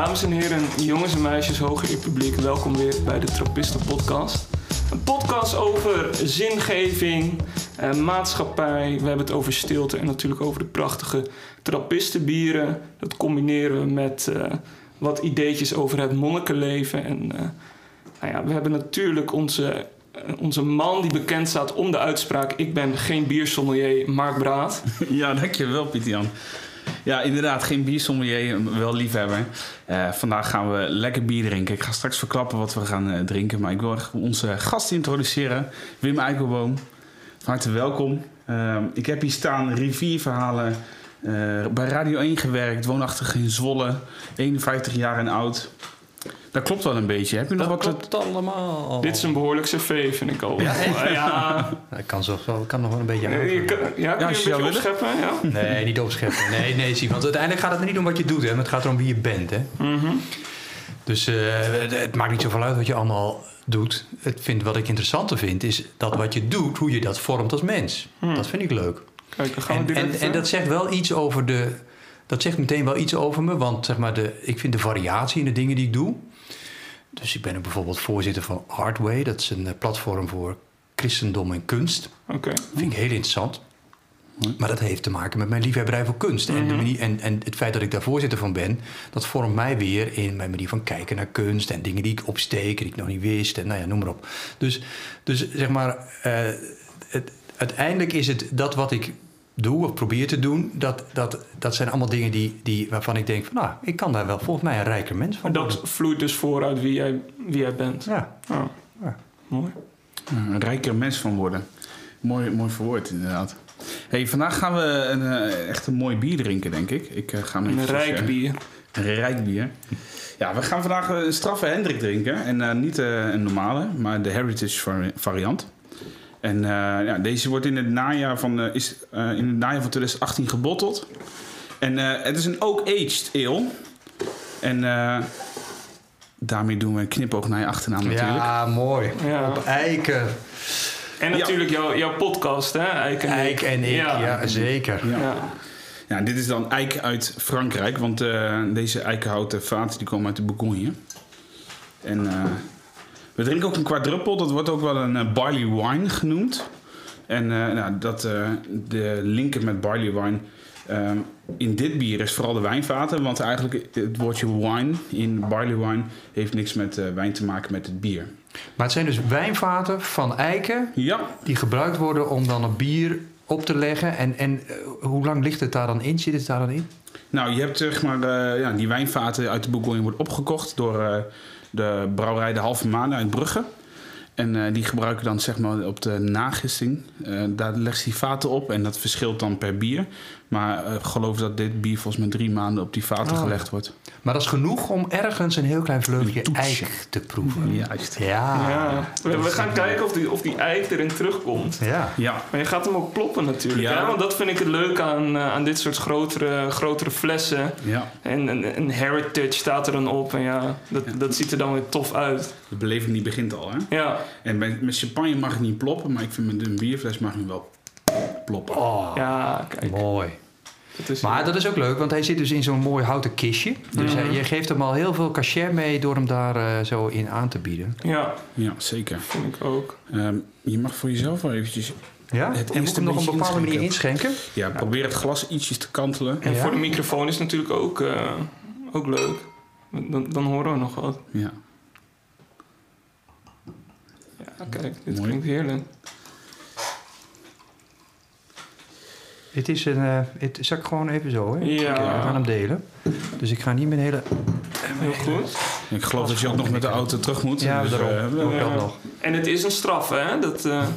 Dames en heren, jongens en meisjes, hoger publiek, welkom weer bij de Trappisten Podcast. Een podcast over zingeving, eh, maatschappij. We hebben het over stilte en natuurlijk over de prachtige Trappistenbieren. Dat combineren we met eh, wat ideetjes over het monnikenleven. En eh, nou ja, we hebben natuurlijk onze, eh, onze man die bekend staat om de uitspraak... ik ben geen biersommelier, Mark Braat. Ja, dankjewel Pieter-Jan. Ja, inderdaad, geen biersommelier, wel liefhebber. Eh vandaag gaan we lekker bier drinken. Ik ga straks verklappen wat we gaan eh, drinken. Maar ik wil onze gast introduceren. Wim Eikelboom. Van harte welkom. Ehm, ik heb hier staan rivierverhalen. eh, bij Radio 1 gewerkt, woonachtig in Zwolle. 51 jaar en oud. Dat klopt wel een beetje. Heb je nog Dat wat... klopt allemaal. Dit is een behoorlijk cv, vind ik al. Ja, echt? ja. Ik kan, zo, kan nog wel een beetje Nee, je kan- ja, kun je een beetje opscheppen? Ja. Nee, niet opscheppen. Nee, nee, zie. Want uiteindelijk gaat het er niet om wat je doet, hè. Maar het gaat erom wie je bent, hè. Mhm. Dus eh, het, maakt niet zoveel uit wat je allemaal doet. Het vind, wat ik interessanter vind, is dat wat je doet, hoe je dat vormt als mens. Dat vind ik leuk. Kijk, dan gaan we En, en, en dat zegt wel iets over de... Dat zegt meteen wel iets over me. Want zeg maar, de, ik vind de variatie in de dingen die ik doe... Dus ik ben ook bijvoorbeeld voorzitter van Artway. Dat is een eh, platform voor christendom en kunst. Oké. vind ik heel interessant. Maar dat heeft te maken met mijn liefhebberij voor kunst. en, de manier, en, en het feit dat ik daar voorzitter van ben... dat vormt mij weer in mijn manier van kijken naar kunst... en dingen die ik opsteek, die ik nog niet wist. En nou ja, noem maar op. Dus, dus zeg maar... eh, het, uiteindelijk is het dat wat ik doe of probeer te doen... dat, dat, dat zijn allemaal dingen die, die, waarvan ik denk... van, nou, ik kan daar wel volgens mij een rijker mens van Maar worden. dat vloeit dus vooruit wie jij, wie jij bent. Ja, Oh, Ja. mooi. een rijker mens van worden. Mooi, mooi verwoord, inderdaad. Hey, vandaag gaan we een, eh, echt een mooi bier drinken, denk ik. Ik eh, ga Een rijk bier. Een rijk bier. Ja, we gaan vandaag een straffe Hendrik drinken. En eh, niet eh, een normale, maar de Heritage vari- variant. En eh, ja, deze wordt in het najaar van, eh, is, eh, in het najaar van 2018 gebotteld. En eh, het is een oak-aged ale. En eh, daarmee doen we een knipoog naar je achternaam natuurlijk. ja mooi. Ja. Op eiken. En Ja. natuurlijk jouw, jouw podcast, hè? Eik en Eik en ik, ja, zeker. Ja. Ja. Ja, dit is dan eik uit Frankrijk, want eh, deze eikenhouten vaten die komen uit de Bourgogne. En eh, we drinken ook een quadruppel, dat wordt ook wel een eh, barley wine genoemd. En eh, nou, dat, eh, de linker met barley wine in dit bier is vooral de wijnvaten, want eigenlijk het woordje wine in barley wine heeft niks met wijn te maken met het bier. Maar het zijn dus wijnvaten van eiken Ja, die gebruikt worden om dan een bier op te leggen. En, en hoe lang ligt het daar dan in? Zit het daar dan in? Nou, je hebt zeg maar, ja, die wijnvaten uit de Bourgogne wordt opgekocht door de brouwerij De Halve Maan uit Brugge. En eh, die gebruiken dan zeg maar op de nagisting. Eh, daar legt ze die vaten op en dat verschilt dan per bier. Maar eh, ik geloof dat dit bier volgens mij drie maanden op die vaten Oh. gelegd wordt. Maar dat is genoeg om ergens een heel klein vleugje eik te proeven. Juist. Ja. Ja. We, we gaan kijken of die, of die eik erin terugkomt. Ja. Ja, Maar je gaat hem ook ploppen natuurlijk. Ja. Hè? Want dat vind ik het leuk aan, eh, aan dit soort grotere, grotere flessen. ja. En een, een heritage staat er dan op. En ja, dat, dat ziet er dan weer tof uit. de beleving die begint al. Hè? Ja, En met, met champagne mag het niet ploppen, maar ik vind met een bierfles mag het wel ploppen. Oh, ja kijk. mooi. Dat is, Maar dat is ook leuk, want hij zit dus in zo'n mooi houten kistje. Dus hij- je geeft hem al heel veel cachet mee door hem daar eh, zo in aan te bieden. Ja, Ja, zeker. vind ik ook. Ehm, je mag voor jezelf wel eventjes... Ja? Het en moet hem nog een bepaalde manier inschenken? Ja, probeer het glas ietsjes te kantelen. En Ja? voor de microfoon is het natuurlijk ook, eh, ook leuk. Dan, dan horen we nog wat. Ja. Ja, kijk, dit Mooi. klinkt heerlijk. Het is een... eh het zal ik gewoon even zo, hè? Ja. Oké, we gaan hem delen. Dus ik ga niet mijn hele... Heel goed. Ik geloof dat je ook nog met de auto terug moet. Ja, dus, daarom. eh, ik nog. En het is een straf, hè? Dat, eh,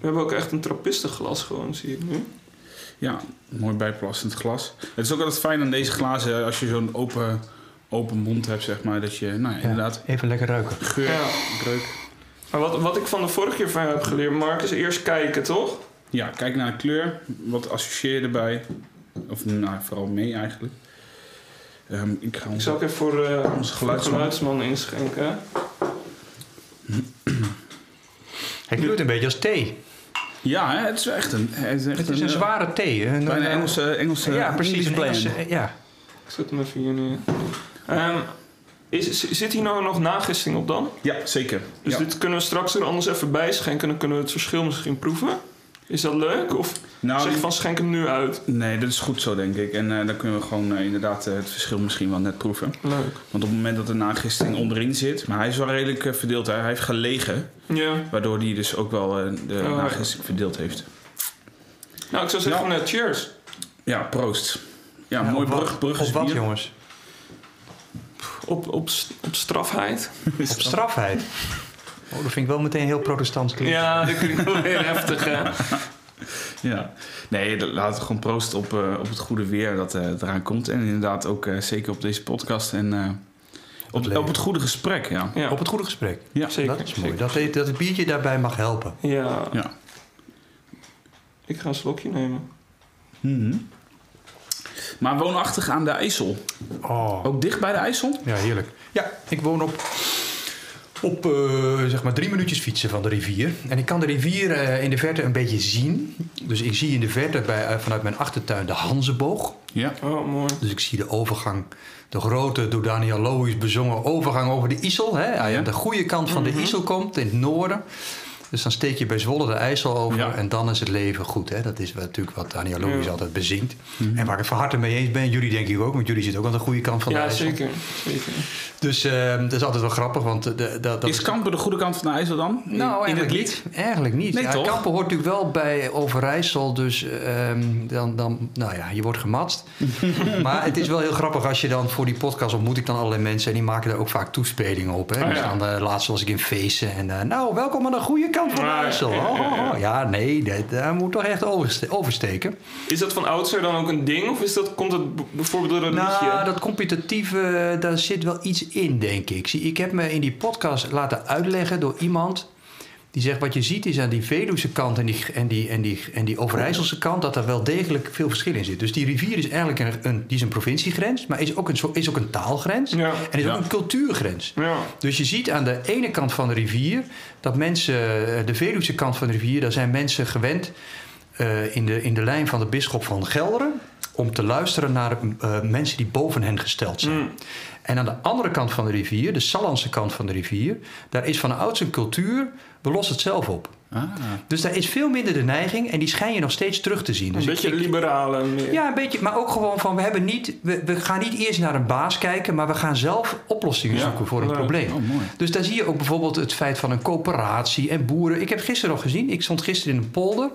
We hebben ook echt een trappistenglas gewoon, zie ik nu. ja, mooi bijplassend glas. Het is ook altijd fijn aan deze glazen als je zo'n open, open mond hebt, zeg maar. Dat je, nou ja, Ja, inderdaad, Even lekker ruiken. geur, Ja. reuk. Maar wat, wat ik van de vorige keer van jou heb geleerd, Mark, is eerst kijken, toch? Ja, kijk naar de kleur. Wat associeer je erbij? Of nou, vooral mee eigenlijk. Ehm, ik ga Ik zal ook even voor eh Onze geluidsman. geluidsman inschenken. Hij kleurt een beetje als thee. Ja, hè, het is echt een... Het is, echt Het is een eh, zware thee. Een, bijna eh, Engelse, Engelse ja, precies. Een. Engelse, ja. Ik zet hem even hier neer. Ehm, is, zit hier nou nog nagisting op dan? Ja, zeker. Dus ja. dit kunnen we straks er anders even bij schenken. Dan kunnen we het verschil misschien proeven. Is dat leuk? Of Nou, zeg je van schenk hem nu uit? Nee, dat is goed zo, denk ik. En eh, dan kunnen we gewoon eh, inderdaad eh, het verschil misschien wel net proeven. Leuk. Want op het moment dat de nagisting onderin zit... Maar hij is wel redelijk verdeeld. Hè. Hij heeft gelegen. Ja. Waardoor hij dus ook wel eh, de Oh, ja. nagisting verdeeld heeft. Nou, ik zou zeggen Nou. cheers. Ja, proost. Ja, Ja, mooi op wat- brug, Op wat, jongens? Op, op, op strafheid. Op strafheid. Oh, dat vind ik wel meteen heel protestants klinken. Ja, dat klinkt wel weer heftig, hè? Ja. Nee, laten we gewoon proosten op, eh, op het goede weer dat eh, eraan komt. En inderdaad ook eh, zeker op deze podcast. En eh, op, leven. op het goede gesprek, ja. Ja, Op het goede gesprek. Ja, zeker. dat is mooi. zeker. Dat, het- dat het biertje daarbij mag helpen. Ja, Ja. ik ga een slokje nemen. Mhm. Maar woonachtig aan de IJssel. Oh, Ook dicht bij de IJssel? ja, heerlijk. Ja, ik woon op, op eh, zeg maar drie minuutjes fietsen van de rivier. En ik kan de rivier eh, in de verte een beetje zien. Dus ik zie in de verte bij, eh, vanuit mijn achtertuin de Hanzeboog. Ja. Oh, mooi. Dus ik zie de overgang, de grote door Daniel Lohuis bezongen overgang over de IJssel. Hè? Ja. aan de goede kant van de IJssel komt, in het noorden. Dus dan steek je bij Zwolle de IJssel over Ja. en dan is het leven goed. Hè? Dat is wat- natuurlijk wat Daniel Lohuis Ja. altijd bezingt. En waar ik van harte mee eens ben, jullie denk ik ook, want jullie zitten ook aan de goede kant van de Ja, IJssel. zeker. zeker. Dus eh, dat is altijd wel grappig, want de, de, dat, Is Kampen de goede kant van de IJssel dan? In- nou, in het eigenlijk lied? Eigenlijk niet. Nee, ja? Kampen hoort natuurlijk wel bij Overijssel, dus ehm, dan, dan, nou ja, je wordt gematst. maar het is wel heel grappig als je dan voor die podcast ontmoet ik dan allerlei mensen en die maken daar ook vaak toespelingen op. Hè. Oh, ja. staan, eh, laatst was ik in feesten en eh, nou, welkom aan de goede kant van de IJssel. Oh, oh, oh. ja, nee, dat, daar moet toch echt overste- oversteken. Is dat van oudsher dan ook een ding? Of is dat, komt het b- bijvoorbeeld door een Nou, liedje? dat competitieve, daar zit wel iets in, denk ik. Zie, ik heb me in die podcast laten uitleggen door iemand die zegt... wat je ziet is aan die Veluwse kant en die, en die, en die, en die Overijsselse kant... dat er wel degelijk veel verschil in zit. Dus die rivier is eigenlijk een, een, die is een provinciegrens... maar is ook een, is ook een taalgrens Ja. en is Ja. ook een cultuurgrens. Ja. Dus je ziet aan de ene kant van de rivier dat mensen, eh, de Veluwse kant van de rivier, daar zijn mensen gewend eh, in, de, in de lijn van de bisschop van Gelderen om te luisteren naar eh, mensen die boven hen gesteld zijn. Mm. En aan de andere kant van de rivier, de Sallandse kant van de rivier, daar is van ouds een cultuur, we lossen het zelf op. Ah. Dus daar is veel minder de neiging en die schijn je nog steeds terug te zien. Dus Een beetje ik- liberale meer. ja, een beetje, maar ook gewoon van we hebben niet, we, we gaan niet eerst naar een baas kijken, maar we gaan zelf oplossingen Ja, zoeken voor een leuk. probleem. Oh, mooi. Dus daar zie je ook bijvoorbeeld het feit van een coöperatie en boeren. Ik heb gisteren nog gezien, ik stond gisteren in een polder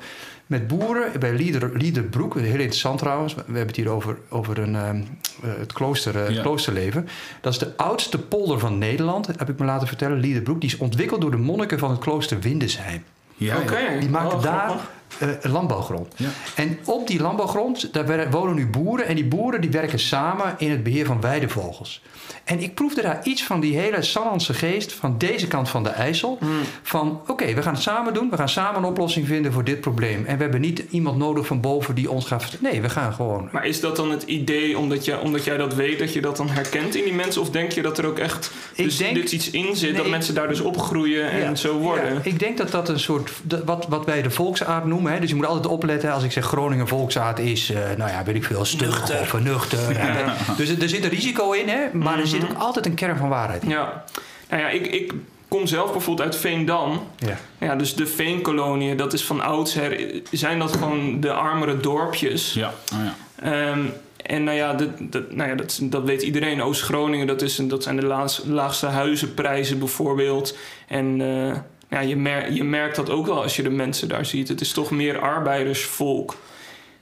met boeren bij Lieder, Liederbroek. Heel interessant trouwens. We hebben het hier over, over een, ehm, eh, het, klooster, eh, het Ja. kloosterleven. Dat is de oudste polder van Nederland, heb ik me laten vertellen. Liederbroek. Die is ontwikkeld door de monniken van het klooster Windesheim. Ja. Die maken Oh, daar eh, landbouwgrond. Ja. En op die landbouwgrond, daar wonen nu boeren. En die boeren die werken samen in het beheer van weidevogels. En ik proefde daar iets van die hele Sallandse geest van deze kant van de IJssel. Hmm. Van oké, we gaan het samen doen. We gaan samen een oplossing vinden voor dit probleem. En we hebben niet iemand nodig van boven die ons gaat... Nee, we gaan gewoon... Maar is dat dan het idee, omdat, jij omdat jij dat weet, dat je dat dan herkent in die mensen? Of denk je dat er ook echt dus denk- dit iets in zit, Nee, dat mensen daar dus opgroeien en Ja, zo worden? ja, ik denk dat dat een soort, wat, wat wij de volksaard noemen. Hè? Dus je moet altijd opletten als ik zeg Groningen volksaard is, eh, nou ja, weet ik veel, stug of nuchter. Ja. Dus er, zit een risico in, hè? maar er zit ook altijd een kern van waarheid in. Ja, nou ja, ik, ik kom zelf bijvoorbeeld uit Veendam. Ja. Ja, dus de veenkoloniën, dat is van oudsher, zijn dat gewoon de armere dorpjes. Ja. Oh, ja. Ehm, en nou ja, dat, dat, nou ja dat, dat weet iedereen. Oost-Groningen, dat, is, dat zijn de laagste, laagste huizenprijzen bijvoorbeeld. En eh, ja, je, mer je merkt dat ook wel als je de mensen daar ziet. Het is toch meer arbeidersvolk.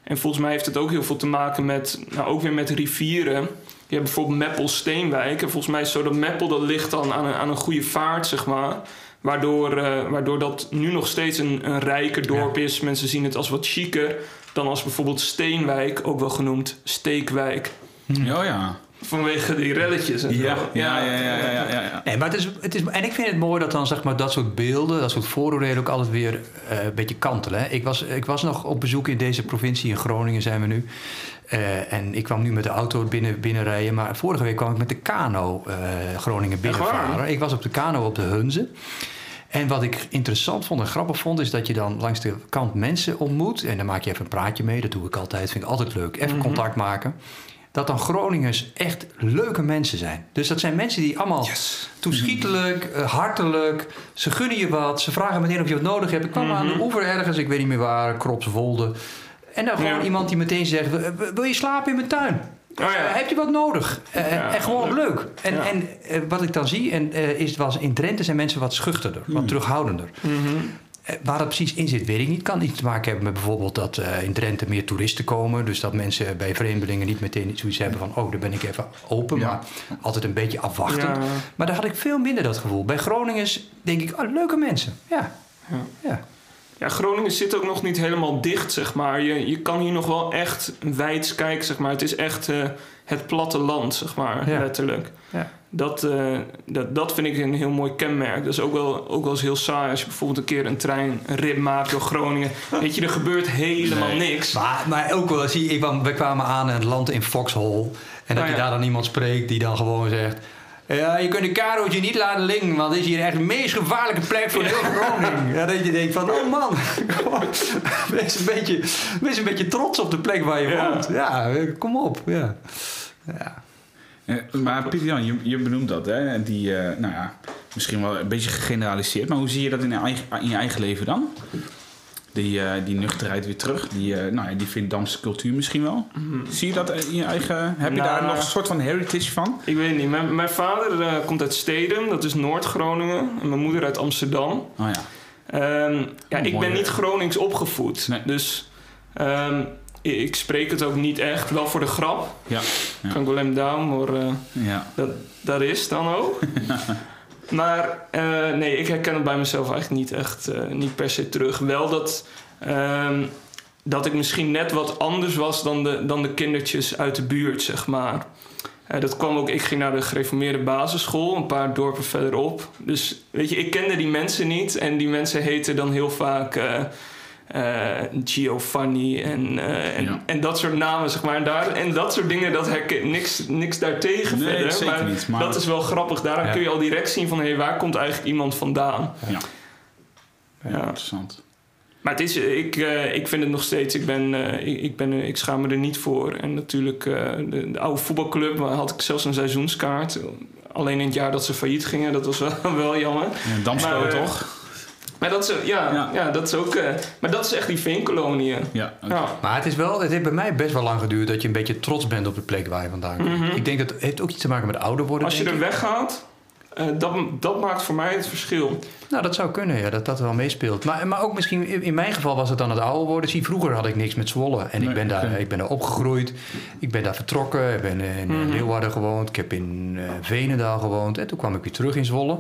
En volgens mij heeft het ook heel veel te maken met, nou ook weer met rivieren. Je hebt bijvoorbeeld Meppel Steenwijk. En volgens mij is zo dat Meppel, dat ligt dan aan een, aan een goede vaart, zeg maar. Waardoor, eh, waardoor dat nu nog steeds een, een rijker dorp is. Mensen zien het als wat chiquer dan als bijvoorbeeld Steenwijk, ook wel genoemd Steekwijk. Oh ja. Vanwege die relletjes en zo. Ja, ja, ja, ja, ja, ja. Nee, maar het is, het is, en ik vind het mooi dat dan zeg maar, dat soort beelden, dat soort vooroordelen ook altijd weer eh, een beetje kantelen. Hè. Ik, was, ik was nog op bezoek in deze provincie, in Groningen zijn we nu. Eh, en ik kwam nu met de auto binnen, binnenrijden, maar vorige week kwam ik met de kano eh, Groningen binnenvaren. Ik was op de kano op de Hunze. En wat ik interessant vond en grappig vond, is dat je dan langs de kant mensen ontmoet. En dan maak je even een praatje mee. Dat doe ik altijd. Vind ik altijd leuk. Even contact maken. Dat dan Groningers echt leuke mensen zijn. Dus dat zijn mensen die allemaal toeschietelijk, eh, hartelijk. Ze gunnen je wat. Ze vragen meteen of je wat nodig hebt. Ik kwam aan de oever ergens, ik weet niet meer waar, Kropswolde. En dan gewoon Ja. iemand die meteen zegt: "Wil- je slapen in mijn tuin? Oh ja. Eh, heb je wat nodig? Eh, Ja, en gewoon leuk. En, Ja. en eh, wat ik dan zie, en, is was in Drenthe zijn mensen wat schuchterder, wat terughoudender. Mhm. Waar dat precies in zit, weet ik niet. Kan iets te maken hebben met bijvoorbeeld dat in Drenthe meer toeristen komen. Dus dat mensen bij vreemdelingen niet meteen zoiets hebben van... oh, daar ben ik even open, maar altijd een beetje afwachtend. Maar daar had ik veel minder dat gevoel. Bij Groningers denk ik, oh, leuke mensen. Ja, Ja. Ja. Groningen zit ook nog niet helemaal dicht, zeg maar. Je, je kan hier nog wel echt wijds kijken, zeg maar. Het is echt eh, het platteland, zeg maar, Ja. letterlijk. Ja. Dat, eh, dat, dat vind ik een heel mooi kenmerk. Dat is ook wel, ook wel eens heel saai als je bijvoorbeeld een keer een treinrit maakt door Groningen. Weet je, er gebeurt helemaal Nee. niks. Maar, maar ook wel, zie ik kwam, we kwamen aan in het land in Foxhole. En dat Oh, je ja. daar dan iemand spreekt die dan gewoon zegt... Ja, je kunt de karootje niet laten liggen, want dit is hier echt de meest gevaarlijke plek voor heel Groningen. Ja, dat je denkt van, oh man, wees, een beetje, wees een beetje trots op de plek waar je Ja. woont. Ja, kom op. Ja. Ja. Eh, maar Pieter Jan, je, je benoemt dat, hè? Die, eh, nou ja, misschien wel een beetje gegeneraliseerd. Maar hoe zie je dat in je eigen, in je eigen leven dan? Die, eh, die nuchterheid weer terug. Die, eh nou ja, die Vindamse cultuur misschien wel. Zie je dat in je eigen... Heb je Nou, daar nog een soort van heritage van? Ik weet niet. Mijn, mijn vader eh, komt uit Stedum, dat is Noord-Groningen. En mijn moeder uit Amsterdam. Oh ja. Ehm, ja, Oh, ik mooi, ben niet Gronings opgevoed. Nee. Dus ehm, ik, spreek het ook niet echt. Wel voor de grap. Ja. Ja. Kan ik wel hem down, maar eh, Ja. dat, dat is dan ook. maar eh, nee, ik herken het bij mezelf eigenlijk niet echt, eh, niet per se terug. Wel dat, ehm, dat ik misschien net wat anders was dan de, dan de kindertjes uit de buurt, zeg maar. Eh, dat kwam ook, ik ging naar de gereformeerde basisschool, een paar dorpen verderop. Dus weet je, ik kende die mensen niet. En die mensen heten dan heel vaak Giovanni en, eh, en, Ja. en dat soort namen, zeg maar. En, daar, en dat soort dingen, dat herken niks, niks daartegen Nee, verder. zeker maar, niet, maar- dat is wel grappig. Daaraan Ja. kun je al direct zien van, hé, waar komt eigenlijk iemand vandaan? Ja. Ja. Interessant. Maar het is, ik, eh, ik vind het nog steeds, ik, ben, eh, ik, ik, ben, eh, ik schaam me er niet voor. En natuurlijk, eh, de, de oude voetbalclub, waar had ik zelfs een seizoenskaart. Alleen in het jaar dat ze failliet gingen, dat was wel, wel jammer. Ja, eh, toch? Maar dat is, eh, ja, Ja. ja. dat is ook, eh, maar dat is echt die veenkoloniën. Ja. Maar het, is wel, het heeft bij mij best wel lang geduurd dat je een beetje trots bent op de plek waar je vandaan komt. Mhm. Ik denk dat het heeft ook iets te maken met ouder worden. Als je er weggaat, eh, dat, dat maakt voor mij het verschil. Nou, dat zou kunnen, ja, dat dat wel meespeelt. Maar, maar ook misschien, in mijn geval was het dan het ouder worden. Zie, vroeger had ik niks met Zwolle. En Nee, ik, ben daar, ik ben daar opgegroeid. Ik ben daar vertrokken. Ik ben in Mhm. Leeuwarden gewoond. Ik heb in eh Venendaal gewoond. En toen kwam ik weer terug in Zwolle.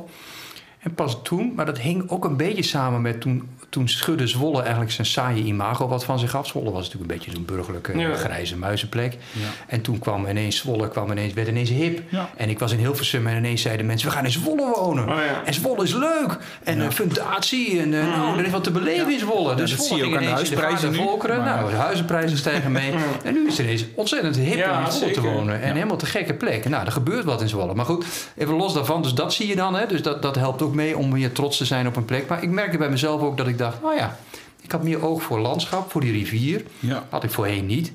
En pas toen, maar dat hing ook een beetje samen met toen, toen schudde Zwolle eigenlijk zijn saaie imago wat van zich af. Zwolle was natuurlijk een beetje zo'n burgerlijke Ja. grijze muizenplek. Ja. En toen kwam ineens Zwolle, kwam ineens, werd ineens hip. Ja. En ik was in Hilversum en ineens zeiden mensen, we gaan in Zwolle wonen. Oh. En Zwolle is leuk. En Ja. eh, fundatie. En eh, nou, er is wat te beleven in Zwolle. Dus dat Zwolle zie je ook aan de huisprijzen nu, der volkeren. maar- Nou, de huizenprijzen stijgen mee. En nu is het ineens ontzettend hip om in Zwolle te wonen. En helemaal te gekke plek. Nou, er gebeurt wat in Zwolle. Maar goed, even los daarvan. Dus dat zie je dan. Hè. Dus dat, dat helpt ook mee om weer trots te zijn op een plek. Maar ik merkte bij mezelf ook dat ik dacht... Oh ja, ik had meer oog voor landschap, voor die rivier. Ja. Had ik voorheen niet.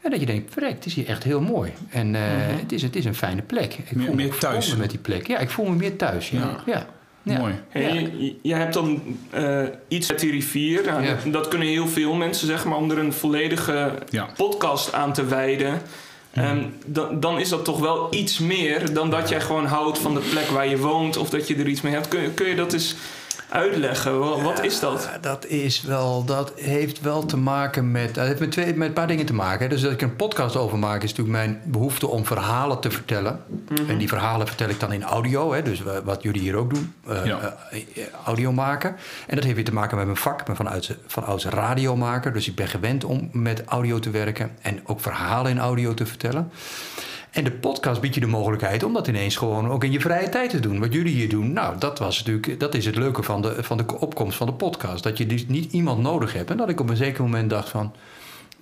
En dat je denkt, verrek, het is hier echt heel mooi. En eh, het, is, het is een fijne plek. Ik Meer- voel me meer thuis. met die plek. Ja, ik voel me meer thuis. Ja. Ja. Ja. Ja. Mooi. Hey, Ja. je, je- hebt dan eh, iets met die rivier. Nou, Ja. dat, dat kunnen heel veel mensen zeggen, maar om er een volledige Ja. podcast aan te wijden. ehm, dan, dan is dat toch wel iets meer dan dat jij gewoon houdt van de plek waar je woont of dat je er iets mee hebt. Kun, je- kun je dat eens uitleggen? Wat, wat is dat? Dat is wel, dat heeft wel te maken met, dat heeft met, twee, met een paar dingen te maken. hè. Dus dat ik een podcast over maak, is natuurlijk mijn behoefte om verhalen te vertellen. En die verhalen vertel ik dan in audio, hè, dus wa- wat jullie hier ook doen, eh, Ja. eh, eh, audio maken. En dat heeft weer te maken met mijn vak, ik ben van ouds, van ouds radiomaker. Dus ik ben gewend om met audio te werken en ook verhalen in audio te vertellen. En de podcast biedt je de mogelijkheid om dat ineens gewoon ook in je vrije tijd te doen. Wat jullie hier doen, nou, dat, was natuurlijk, dat is het leuke van de, van de opkomst van de podcast. Dat je dus niet iemand nodig hebt. En dat ik op een zeker moment dacht van...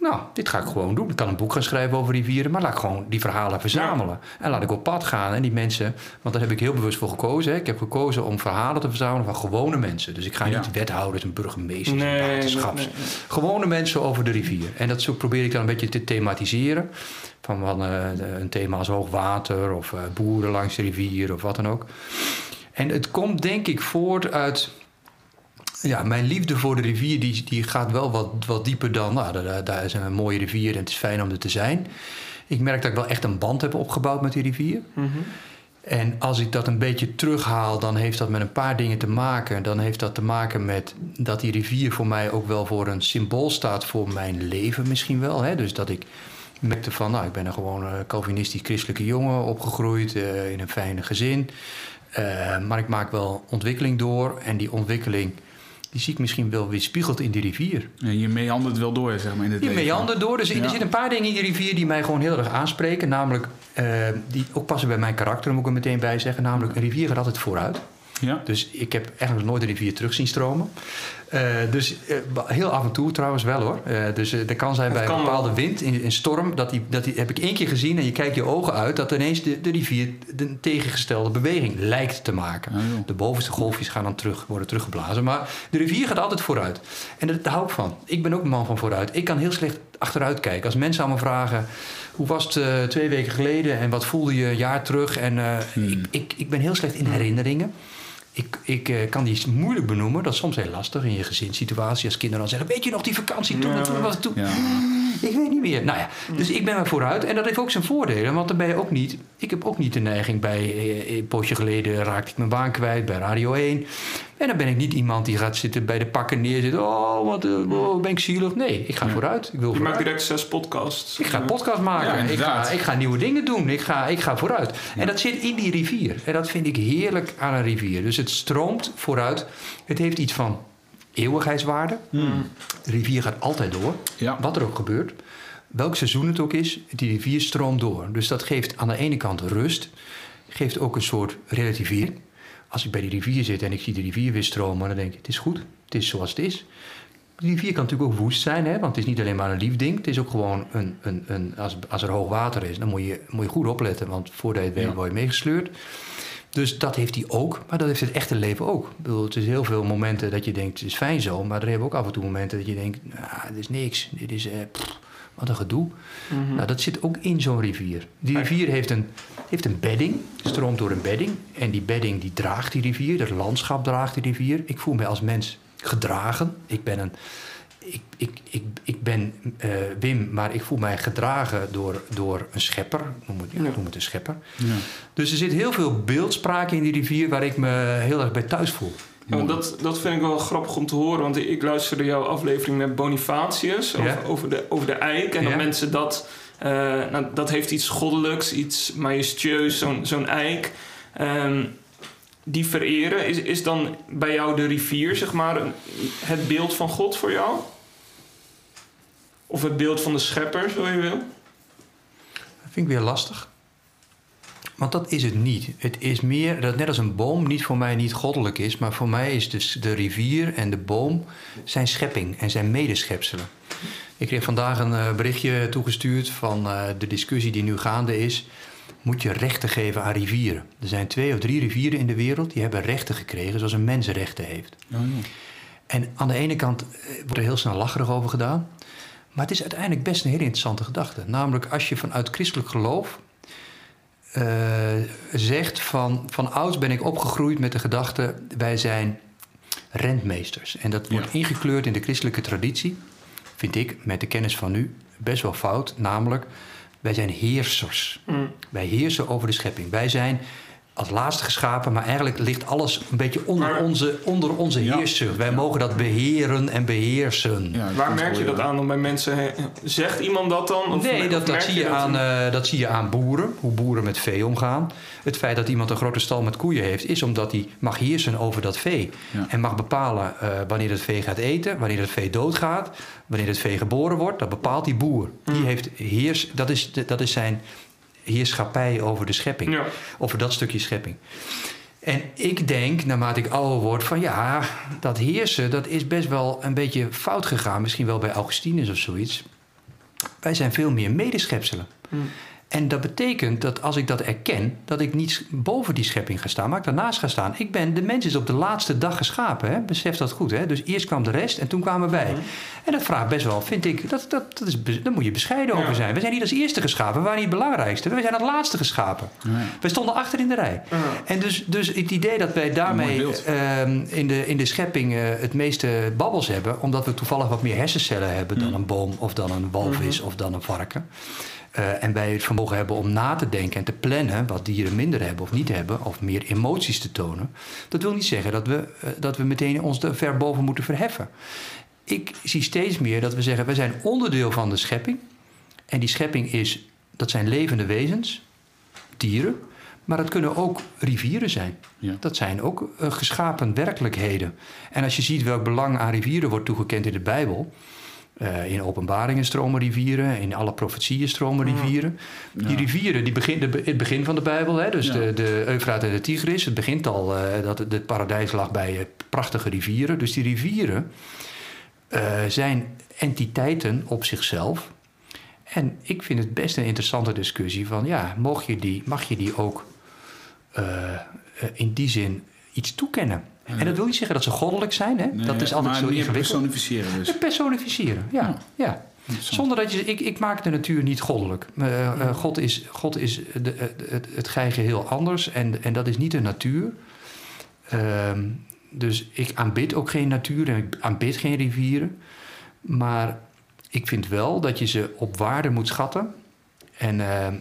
nou, dit ga ik gewoon doen. Ik kan een boek gaan schrijven over rivieren, maar laat ik gewoon die verhalen verzamelen. En laat ik op pad gaan en die mensen, want daar heb ik heel bewust voor gekozen. Hè. Ik heb gekozen om verhalen te verzamelen van gewone mensen. Dus ik ga Ja. niet wethouders en burgemeesters Nee, en waterschaps. nee, nee. Gewone mensen over de rivier. En dat zo probeer ik dan een beetje te thematiseren. Van, van eh, een thema als hoogwater of eh, boeren langs de rivier of wat dan ook. En het komt denk ik voort uit ja, mijn liefde voor de rivier die, die gaat wel wat, wat dieper dan... Nou, daar, daar is een mooie rivier en het is fijn om er te zijn. Ik merk dat ik wel echt een band heb opgebouwd met die rivier. Mhm. En als ik dat een beetje terughaal, dan heeft dat met een paar dingen te maken. Dan heeft dat te maken met dat die rivier voor mij ook wel voor een symbool staat voor mijn leven misschien wel. Hè? Dus dat ik merkte van, nou, ik ben een gewoon Calvinistisch christelijke jongen opgegroeid eh, in een fijne gezin. Eh, maar ik maak wel ontwikkeling door en die ontwikkeling die zie ik misschien wel weer spiegeld in die rivier. Ja, je meandert wel door, zeg maar, in het Die leven. meandert door. Dus Ja. er zitten een paar dingen in die rivier die mij gewoon heel erg aanspreken. Namelijk, eh, die ook passen bij mijn karakter, moet ik er meteen bij zeggen. Namelijk, een rivier gaat altijd vooruit. Ja? Dus ik heb eigenlijk nog nooit een rivier terug zien stromen. Eh, dus eh, heel af en toe trouwens wel hoor. Eh, dus er kan zijn bij kan een wel. bepaalde wind, in, in storm, dat die, dat die heb ik één keer gezien en je kijkt je ogen uit, dat ineens de, de rivier de tegengestelde beweging lijkt te maken. De bovenste golfjes gaan dan terug, worden teruggeblazen. Maar de rivier gaat altijd vooruit. En daar, daar hou ik van. Ik ben ook een man van vooruit. Ik kan heel slecht achteruit kijken. Als mensen aan me vragen... hoe was het twee weken geleden... en wat voelde je een jaar terug... en eh, ik, ik, ik ben heel slecht in herinneringen. Ik, ik eh, kan die moeilijk benoemen. Dat is soms heel lastig in je gezinssituatie. Als kinderen dan zeggen... weet je nog die vakantie toen en toen was het toen... Ja. Ik weet niet meer. Nou ja, dus ik ben maar vooruit. En dat heeft ook zijn voordelen. Want dan ben je ook niet... Ik heb ook niet de neiging bij... eh, Een poosje geleden raakte ik mijn baan kwijt bij Radio 1. En dan ben ik niet iemand die gaat zitten bij de pakken neerzitten. Oh, wat eh, oh, ben ik zielig. Nee, ik ga vooruit. Ik wil Je maakt direct zes podcasts. Ik ga een podcast maken. Ja, ik, ga, ik ga nieuwe dingen doen. Ik ga, ik ga vooruit. En dat zit in die rivier. En dat vind ik heerlijk aan een rivier. Dus het stroomt vooruit. Het heeft iets van eeuwigheidswaarde. De rivier gaat altijd door. Ja. Wat er ook gebeurt. Welk seizoen het ook is, die rivier stroomt door. Dus dat geeft aan de ene kant rust. Geeft ook een soort relativering. Als ik bij die rivier zit en ik zie de rivier weer stromen... dan denk ik, het is goed. Het is zoals het is. De rivier kan natuurlijk ook woest zijn, hè? want het is niet alleen maar een lief ding. Het is ook gewoon een. een, een als, als er hoog water is, dan moet je, moet je goed opletten, want voordat je het weet word je meegesleurd. Dus dat heeft hij ook, maar dat heeft het echte leven ook. Ik bedoel, het is heel veel momenten dat je denkt, het is fijn zo, maar er hebben ook af en toe momenten dat je denkt, nou, dit is niks, dit is, eh, pff, wat een gedoe. Mhm. Nou, dat zit ook in zo'n rivier. Die rivier heeft een, heeft een bedding, stroomt door een bedding. En die bedding die draagt die rivier, het landschap draagt die rivier. Ik voel me als mens gedragen. Ik ben een... Ik, ik, ik, ik ben eh, Wim, maar ik voel mij gedragen door, door een schepper. Noem het, Ja. noem het een schepper. Ja. Dus er zit heel veel beeldspraak in die rivier waar ik me heel erg bij thuis voel. Ja, dat, dat vind ik wel grappig om te horen, want ik luisterde jouw aflevering met Bonifatius over, Ja. over, de, over de eik. En Ja. dat mensen dat, eh, nou, dat heeft iets goddelijks, iets majestueus, zo'n zo'n eik. Ehm, die vereren, is, is dan bij jou de rivier, zeg maar, het beeld van God voor jou? Of het beeld van de schepper, zo je wil? Dat vind ik weer lastig. Want dat is het niet. Het is meer dat net als een boom niet voor mij niet goddelijk is, maar voor mij is dus de rivier en de boom zijn schepping en zijn medeschepselen. Ik kreeg vandaag een eh, berichtje toegestuurd van eh, de discussie die nu gaande is. Moet je rechten geven aan rivieren? Er zijn twee of drie rivieren in de wereld die hebben rechten gekregen zoals een mens rechten heeft. Oh, ja. En aan de ene kant eh, wordt er heel snel lacherig over gedaan. Maar het is uiteindelijk best een hele interessante gedachte. Namelijk als je vanuit christelijk geloof eh, zegt van... van ouds ben ik opgegroeid met de gedachte... wij zijn rentmeesters. En dat wordt Ja. ingekleurd in de christelijke traditie... vind ik, met de kennis van nu, best wel fout. Namelijk, wij zijn heersers. Mm. Wij heersen over de schepping. Wij zijn als laatste geschapen, maar eigenlijk ligt alles een beetje onder Maar- onze, onder onze Ja. heersen. Wij mogen dat beheren en beheersen. Ja, Waar merk je dat aan dan bij mensen? Zegt iemand dat dan? Of nee, of dat, dat, zie je dat- aan, eh, dat zie je aan boeren, hoe boeren met vee omgaan. Het feit dat iemand een grote stal met koeien heeft, is omdat hij mag heersen over dat vee. Ja. En mag bepalen eh, wanneer het vee gaat eten, wanneer het vee doodgaat, wanneer het vee geboren wordt. Dat bepaalt die boer. Die heeft heers, dat, is, dat is zijn heerschappij over de schepping. Ja. Over dat stukje schepping. En ik denk, naarmate ik ouder word, van ja, dat heersen, dat is best wel een beetje fout gegaan. Misschien wel bij Augustinus of zoiets. Wij zijn veel meer medeschepselen. Mm. En dat betekent dat als ik dat erken, dat ik niet boven die schepping ga staan, maar ik daarnaast ga staan. Ik ben, de mens is op de laatste dag geschapen, hè? besef dat goed. Hè? Dus eerst kwam de rest en toen kwamen wij. En dat vraagt best wel, vind ik, dat, dat, dat is, daar moet je bescheiden Ja. over zijn. We zijn niet als eerste geschapen, we waren niet het belangrijkste. We zijn als laatste geschapen. We stonden achter in de rij. En dus, dus het idee dat wij daarmee ehm, in, de, in de schepping eh, het meeste babbels hebben, omdat we toevallig wat meer hersencellen hebben dan een boom of dan een walvis of dan een varken. Eh, en wij het vermogen hebben om na te denken en te plannen, wat dieren minder hebben of niet hebben, of meer emoties te tonen. Dat wil niet zeggen dat we, eh, dat we meteen ons er ver boven moeten verheffen. Ik zie steeds meer dat we zeggen, wij zijn onderdeel van de schepping. En die schepping is, dat zijn levende wezens, dieren. Maar dat kunnen ook rivieren zijn. Ja. Dat zijn ook eh, geschapen werkelijkheden. En als je ziet welk belang aan rivieren wordt toegekend in de Bijbel. Eh, in openbaringen stromen rivieren, in alle profetieën stromen rivieren. Die rivieren, die begin, de, het begin van de Bijbel, hè, dus Ja. de, de Eufraat en de Tigris. Het begint al eh, dat het, het paradijs lag bij eh, prachtige rivieren. Dus die rivieren zijn entiteiten op zichzelf. En ik vind het best een interessante discussie van ja, mag je die, mag je die ook in die zin iets toekennen? En dat wil niet zeggen dat ze goddelijk zijn, hè? Nee, dat is altijd zo ingewikkeld. personificeren dus. Personificeren, ja. Ja. ja. Zonder dat je. Ik, ik maak de natuur niet goddelijk. Eh, eh, God is, God is de, het, het, het geheel heel anders en, en dat is niet de natuur. Ehm, dus ik aanbid ook geen natuur en ik aanbid geen rivieren. Maar ik vind wel dat je ze op waarde moet schatten. En ehm,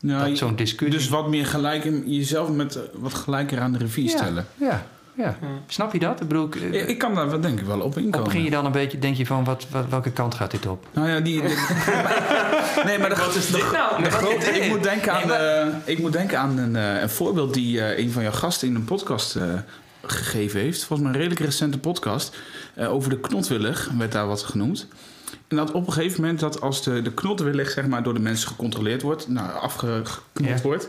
nou, zo'n discussie. dus wat meer gelijk, jezelf met eh, wat gelijker aan de rivier stellen. Ja. Ja. Snap je dat? Ik bedoel, ik, eh, Ik, kan daar wel denk ik wel op of inkomen. begin je dan een beetje, denk je van wat, wat, welke kant gaat dit op? Nou ja, die... nee, maar de, Wat is dit nou? de grote- ik, moet denken aan, Nee, eh, ik moet denken aan een, eh, een voorbeeld die eh, een van jouw gasten in een podcast eh, gegeven heeft. Volgens mij een redelijk recente podcast. eh, over de knotwillig werd daar wat genoemd. En dat op een gegeven moment dat als de, de knotwillig zeg maar, door de mensen gecontroleerd wordt, nou, afgeknot Ja. wordt,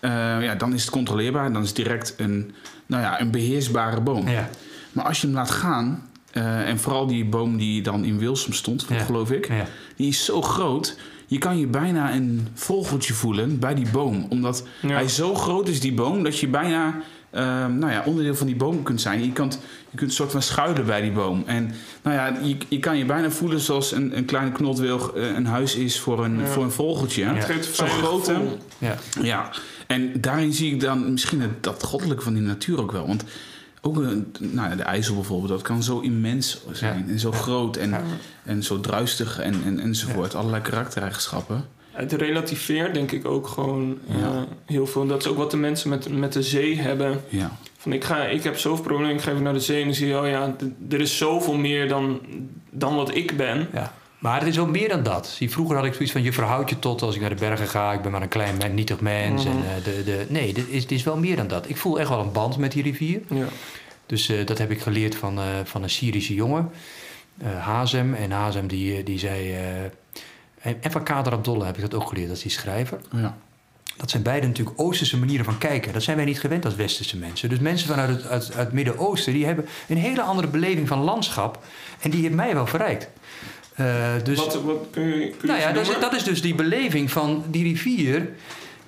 eh, ja, dan is het controleerbaar. Dan is het direct een, nou ja, een beheersbare boom. Ja, Maar als je hem laat gaan, eh, en vooral die boom die dan in Wilsum stond, Ja. geloof ik, ja. die is zo groot. Je kan je bijna een vogeltje voelen bij die boom. Omdat Ja. hij zo groot is, die boom, dat je bijna eh, nou ja, onderdeel van die boom kunt zijn. Je kunt, je kunt een soort van schuilen bij die boom. En nou ja, je, je kan je bijna voelen zoals een, een kleine knotwilg een huis is voor een, Ja. voor een vogeltje. Ja. Het geeft grote. gevoel. ja. Ja, en daarin zie ik dan misschien het, dat goddelijke van die natuur ook wel. Want ook nou ja, de IJssel bijvoorbeeld, dat kan zo immens zijn. En zo groot en, en zo druistig en, en, enzovoort. Allerlei karaktereigenschappen. Het relativeert denk ik ook gewoon eh, heel veel. Dat is ook wat de mensen met, met de zee hebben. Van ik, ga, ik heb zoveel problemen, ik ga even naar de zee en dan zie je... oh ja, er is zoveel meer dan, dan wat ik ben. Ja. Maar het is ook meer dan dat. Zie, vroeger had ik zoiets van: je verhoudt je tot als ik naar de bergen ga. Ik ben maar een klein men, nietig mens. Mhm. en, eh, de, de, nee, dit is, dit is wel meer dan dat. Ik voel echt wel een band met die rivier. Ja. Dus eh, dat heb ik geleerd van, eh, van een Syrische jongen, Hazem. En Hazem die, die zei. en van Kader Abdollah heb ik dat ook geleerd, dat is die schrijver. ja. Dat zijn beide natuurlijk Oosterse manieren van kijken. Dat zijn wij niet gewend als Westerse mensen. Dus mensen vanuit het, uit, uit het Midden-Oosten... die hebben een hele andere beleving van landschap. En die heeft mij wel verrijkt. Eh, dus, wat, wat kun je, kun je nou ja, dat is, noemen? dat is dus die beleving van die rivier...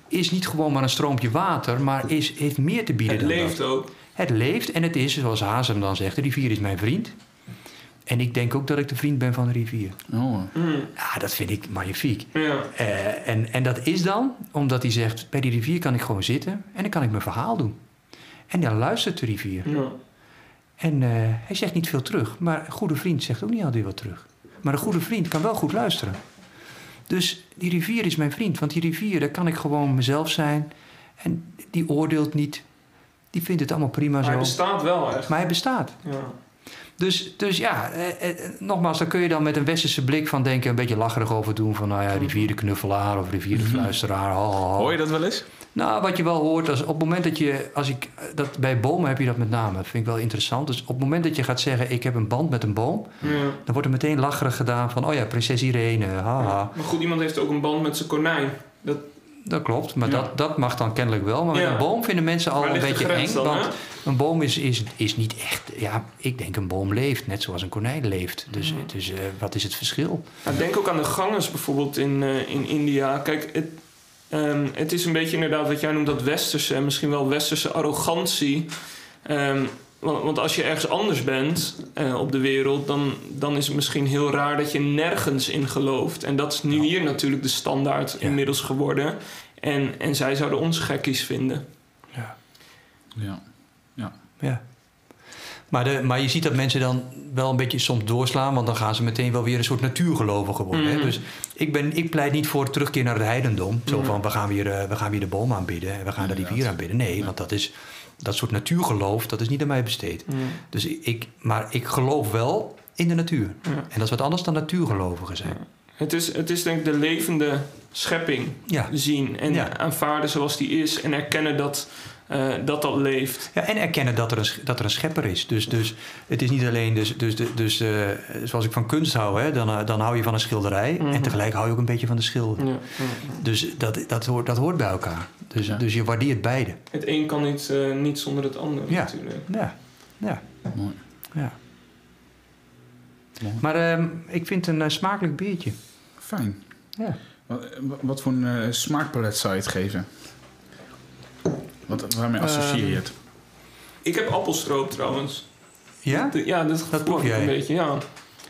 is niet gewoon maar een stroompje water... maar is, heeft meer te bieden Het dan leeft dat. ook. Het leeft en het is, zoals Hazem dan zegt... de rivier is mijn vriend. En ik denk ook dat ik de vriend ben van de rivier. Oh, Mm, Ja, dat vind ik magnifiek. ja. Eh, en, en dat is dan omdat hij zegt: bij die rivier kan ik gewoon zitten en dan kan ik mijn verhaal doen. En dan luistert de rivier. ja. En eh, hij zegt niet veel terug, maar een goede vriend zegt ook niet altijd wat terug. Maar een goede vriend kan wel goed luisteren. Dus die rivier is mijn vriend, want die rivier, daar kan ik gewoon mezelf zijn. En die oordeelt niet, die vindt het allemaal prima Maar hij zo. bestaat wel echt. Maar hij bestaat. Ja. Dus, dus ja, eh, eh, nogmaals, daar kun je dan met een westerse blik van denken, een beetje lacherig over doen. Van nou ja, rivierenknuffelaar of rivierenfluisteraar. ho, ho, ho. Hoor je dat wel eens? Nou, wat je wel hoort, als, op het moment dat je, als ik, dat, bij bomen heb je dat met name, dat vind ik wel interessant. Dus op het moment dat je gaat zeggen, ik heb een band met een boom, Ja. dan wordt er meteen lacherig gedaan van, oh ja, prinses Irene, haha. Maar goed, iemand heeft ook een band met zijn konijn. Dat, Dat klopt, maar Ja. dat, dat mag dan kennelijk wel. Maar met een boom vinden mensen al een beetje eng. dan, want hè? een boom is, is, is niet echt... Ja, ik denk een boom leeft, net zoals een konijn leeft. Dus, dus eh, wat is het verschil? Denk ook aan de gangers bijvoorbeeld in, eh, in India. Kijk, het, ehm, het is een beetje inderdaad wat jij noemt dat westerse... en misschien wel westerse arrogantie. Ehm, want, want als je ergens anders bent eh, op de wereld... Dan, dan is het misschien heel raar dat je nergens in gelooft. En dat is nu hier natuurlijk de standaard Ja. inmiddels geworden. En, en zij zouden ons gekkies vinden. Ja. Ja. ja. Maar, de, maar je ziet dat mensen dan wel een beetje soms doorslaan... want dan gaan ze meteen wel weer een soort natuurgelovigen worden. hè. Mhm. Dus ik, ben, ik pleit niet voor terugkeer naar het heidendom. Zo Mhm. van, we gaan, weer, eh, we gaan weer de boom aanbidden... en we gaan de rivier aanbidden. Nee, Ja. want dat is... Dat soort natuurgeloof, dat is niet aan mij besteed. Mm. Dus ik, maar ik geloof wel in de natuur. Ja. En dat is wat anders dan natuurgelovigen zijn. Het, is, het is denk ik de levende schepping Ja. zien... en aanvaarden zoals die is... en erkennen dat eh, dat, dat leeft. ja en erkennen dat er een, dat er een schepper is. Dus, dus het is niet alleen, dus, dus, dus, dus eh, zoals ik van kunst hou, hè, dan, eh, dan hou je van een schilderij. Mhm. En tegelijk hou je ook een beetje van de schilder. Ja, ja, ja. Dus dat, dat, hoort, dat hoort bij elkaar. Dus, Ja. dus je waardeert beide. Het een kan niet, eh, niet zonder het ander Ja. natuurlijk. Ja, ja, Mooi. ja. Mooi. Maar ehm, ik vind een smakelijk biertje. Fijn. Ja. Wat, wat voor een eh, smaakpalet zou je het geven? Wat, waarmee associeer je het? Ik heb appelstroop trouwens. Ja? Ja, dat, gevoel proef jij? een beetje, ja.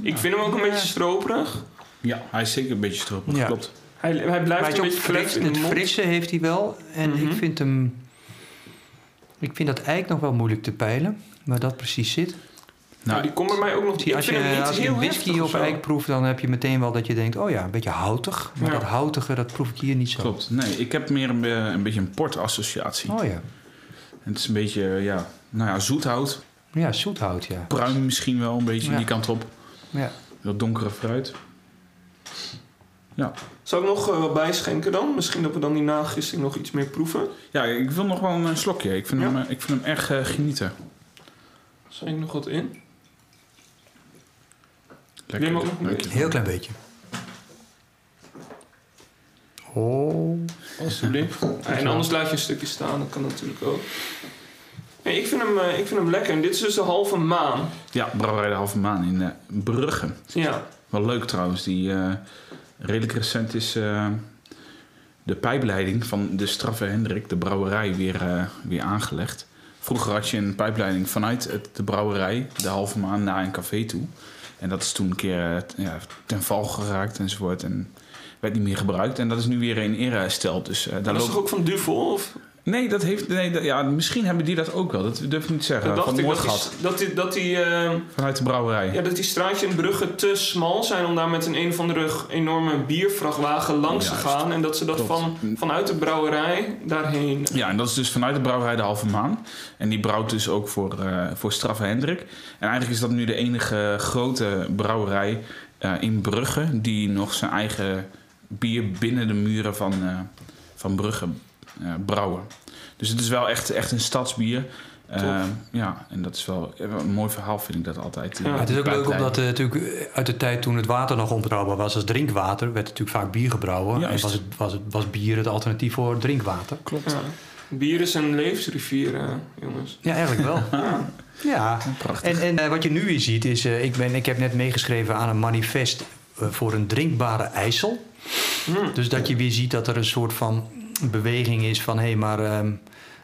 Ik vind hem ook een beetje stroperig. Ja, hij is zeker een beetje stroperig. Ja. Klopt. Hij, hij blijft een beetje fris. in de Het mond. frisse heeft hij wel. En Mhm. ik vind hem... Ik vind dat eigenlijk nog wel moeilijk te peilen. Waar dat precies zit. Nou, Nou, die komt bij mij ook nog... Ik als je, niet als je heel whisky op eik proeft, dan heb je meteen wel dat je denkt... oh ja, een beetje houtig. Maar Ja. dat houtige, dat proef ik hier niet zo. klopt. Nee, ik heb meer een, een beetje een portassociatie. Oh ja. Het is een beetje, ja, nou ja, zoethout. Ja, zoethout, ja. Pruim misschien wel, een beetje Ja. die kant op. ja. Dat donkere fruit. Ja. Zou ik nog eh, wat bijschenken dan? Misschien dat we dan die nagissing nog iets meer proeven. ja, ik wil nog wel een eh, slokje. Ik vind, Ja? hem, eh, ik vind hem erg eh, genieten. Zal ik nog wat in? Lekker. Neem ook nog een. Heel klein beetje. Oh. Alsjeblieft. Ja, en anders laat je een stukje staan, dat kan natuurlijk ook. Nee, ik, vind hem, eh, ik vind hem lekker. En dit is dus de halve maan. Ja, Brouwerij de Halve Maan in eh, Brugge. Ja, Wel leuk trouwens. Die eh, redelijk recent is eh, de pijpleiding van de Straffe Hendrik, de brouwerij, weer, eh, weer aangelegd. Vroeger had je een pijpleiding vanuit het, de brouwerij, de halve maan, naar een café toe. En dat is toen een keer eh, ja, ten val geraakt enzovoort. En werd niet meer gebruikt. En dat is nu weer in ere hersteld. Dus eh, daar dat is loopt... toch ook van Duvel? Of? Nee, dat heeft, nee dat- ja, misschien hebben die dat ook wel. Dat durf ik niet te zeggen. Dat dacht van ik, dat die, dat die, dat die, eh, vanuit de brouwerij. ja, dat die straatje in Brugge te smal zijn om daar met een een of andere enorme biervrachtwagen langs te gaan. En dat ze dat Klopt. van, vanuit de brouwerij daarheen. Ja, en dat is dus vanuit de brouwerij de Halve Maan. En die brouwt dus ook voor, eh voor Straffe Hendrik. En eigenlijk is dat nu de enige grote brouwerij eh, in Brugge... die nog zijn eigen bier binnen de muren van, eh, van Brugge brouwen. Dus het is wel echt, echt een stadsbier. Eh, ja, en dat is wel een mooi verhaal, vind ik dat altijd. Ja. Het is ook leuk omdat eh, natuurlijk eh, uit de tijd toen het water nog onbetrouwbaar was als drinkwater, werd natuurlijk vaak bier gebrouwen. Juist. En was, het, was, het, was bier het alternatief voor drinkwater. Klopt. Ja. Bier is een levensrivier, eh, jongens. Ja, eigenlijk wel. Ja. ja. Prachtig. En, en eh, wat je nu weer ziet is, eh, ik, ben, ik heb net meegeschreven aan een manifest eh, voor een drinkbare IJssel. Hm. Dus dat je weer ziet dat er een soort van beweging is van... hé, hey, maar ehm,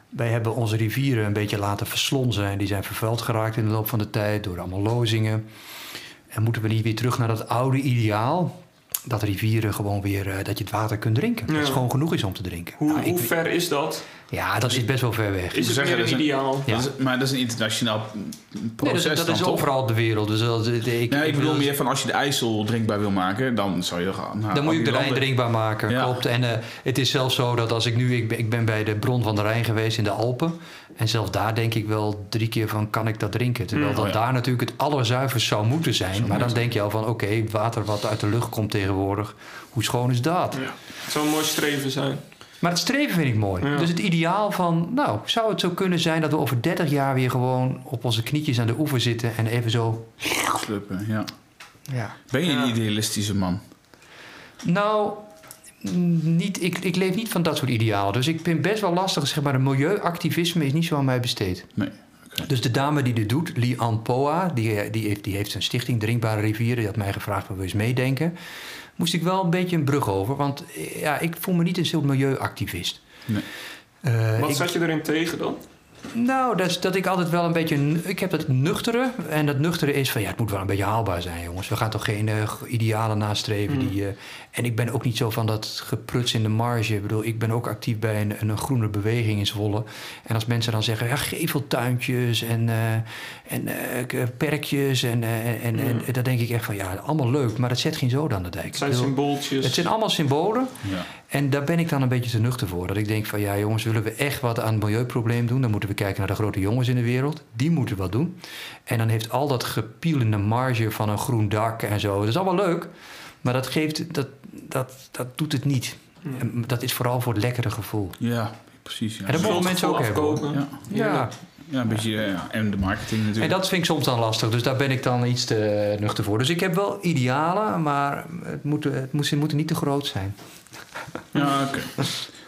wij hebben onze rivieren een beetje laten verslonzen... en die zijn vervuild geraakt in de loop van de tijd door allemaal lozingen. En moeten we niet weer terug naar dat oude ideaal... dat rivieren gewoon weer, eh, dat je het water kunt drinken. Dat het gewoon genoeg is om te drinken. Hoe, Nou, ik- hoe ver is dat? ja, dat zit best wel ver weg. Is het zeggen, meer dat een is een- ideaal? Ja. Dat is- maar dat is een internationaal Nee, proces dat, dat dan, is toch? overal op de wereld. Dus dat, ik, Nee, ik bedoel dus- meer van als je de IJssel drinkbaar wil maken, dan zou je gaan. Dan moet je de Rijn drinkbaar maken, Ja. klopt. En eh, het is zelfs zo dat als ik nu... Ik ben, ik ben bij de bron van de Rijn geweest in de Alpen. En zelfs daar denk ik wel drie keer van... kan ik dat drinken? Terwijl Mm. dat Oh ja. daar natuurlijk het allerzuiverst zou moeten zijn. Maar dan denk je al van... oké, water wat uit de lucht komt tegenwoordig. Hoe schoon is dat? Ja. Het zou een mooi streven zijn. Maar het streven vind ik mooi. Ja. Dus het ideaal van... nou, zou het zo kunnen zijn dat we over 30 jaar weer gewoon... op onze knietjes aan de oever zitten en even zo... Sluppen, ja. Ja. Ben je Ja. een idealistische man? Nou, niet, ik, ik leef niet van dat soort idealen. Dus ik ben best wel lastig. Zeg maar, een milieuactivisme is niet zo aan mij besteed. Nee. oké. Dus de dame die dit doet, Lian Poa, die, die, heeft, die heeft een stichting Drinkbare Rivieren. Die had mij gevraagd of we eens meedenken. Moest ik wel een beetje een brug over. Want ja, ik voel me niet een soort milieuactivist. Nee. Eh, Wat ik- zat je erin tegen dan? Nou, dat, is dat ik altijd wel een beetje... Ik heb dat nuchtere. En dat nuchtere is van... Ja, het moet wel een beetje haalbaar zijn, jongens. We gaan toch geen eh, idealen nastreven. Mm. Die, eh, en ik ben ook niet zo van dat gepruts in de marge. Ik bedoel, ik ben ook actief bij een, een groene beweging in Zwolle. En als mensen dan zeggen... Ja, geveltuintjes en, eh, en perkjes. En, en, en, Mm. dan denk ik echt van... Ja, allemaal leuk. Maar dat zet geen zoden aan de dijk. Het zijn bedoel, symbooltjes. het zijn allemaal symbolen. Ja. En daar ben ik dan een beetje te nuchter voor. Dat ik denk van ja jongens, willen we echt wat aan het milieuprobleem doen... dan moeten we kijken naar de grote jongens in de wereld. Die moeten wat doen. En dan heeft al dat gepiel in de marge van een groen dak en zo... dat is allemaal leuk, maar dat, geeft, dat, dat, dat doet het niet. En dat is vooral voor het lekkere gevoel. ja, precies. Ja. En dat mogen mensen ook hebben. ja. Ja, ja, een beetje... eh, Ja. En de marketing natuurlijk. en dat vind ik soms dan lastig. Dus daar ben ik dan iets te nuchter voor. Dus ik heb wel idealen, maar het moeten, het moet- ze moeten niet te groot zijn. Ja, oké.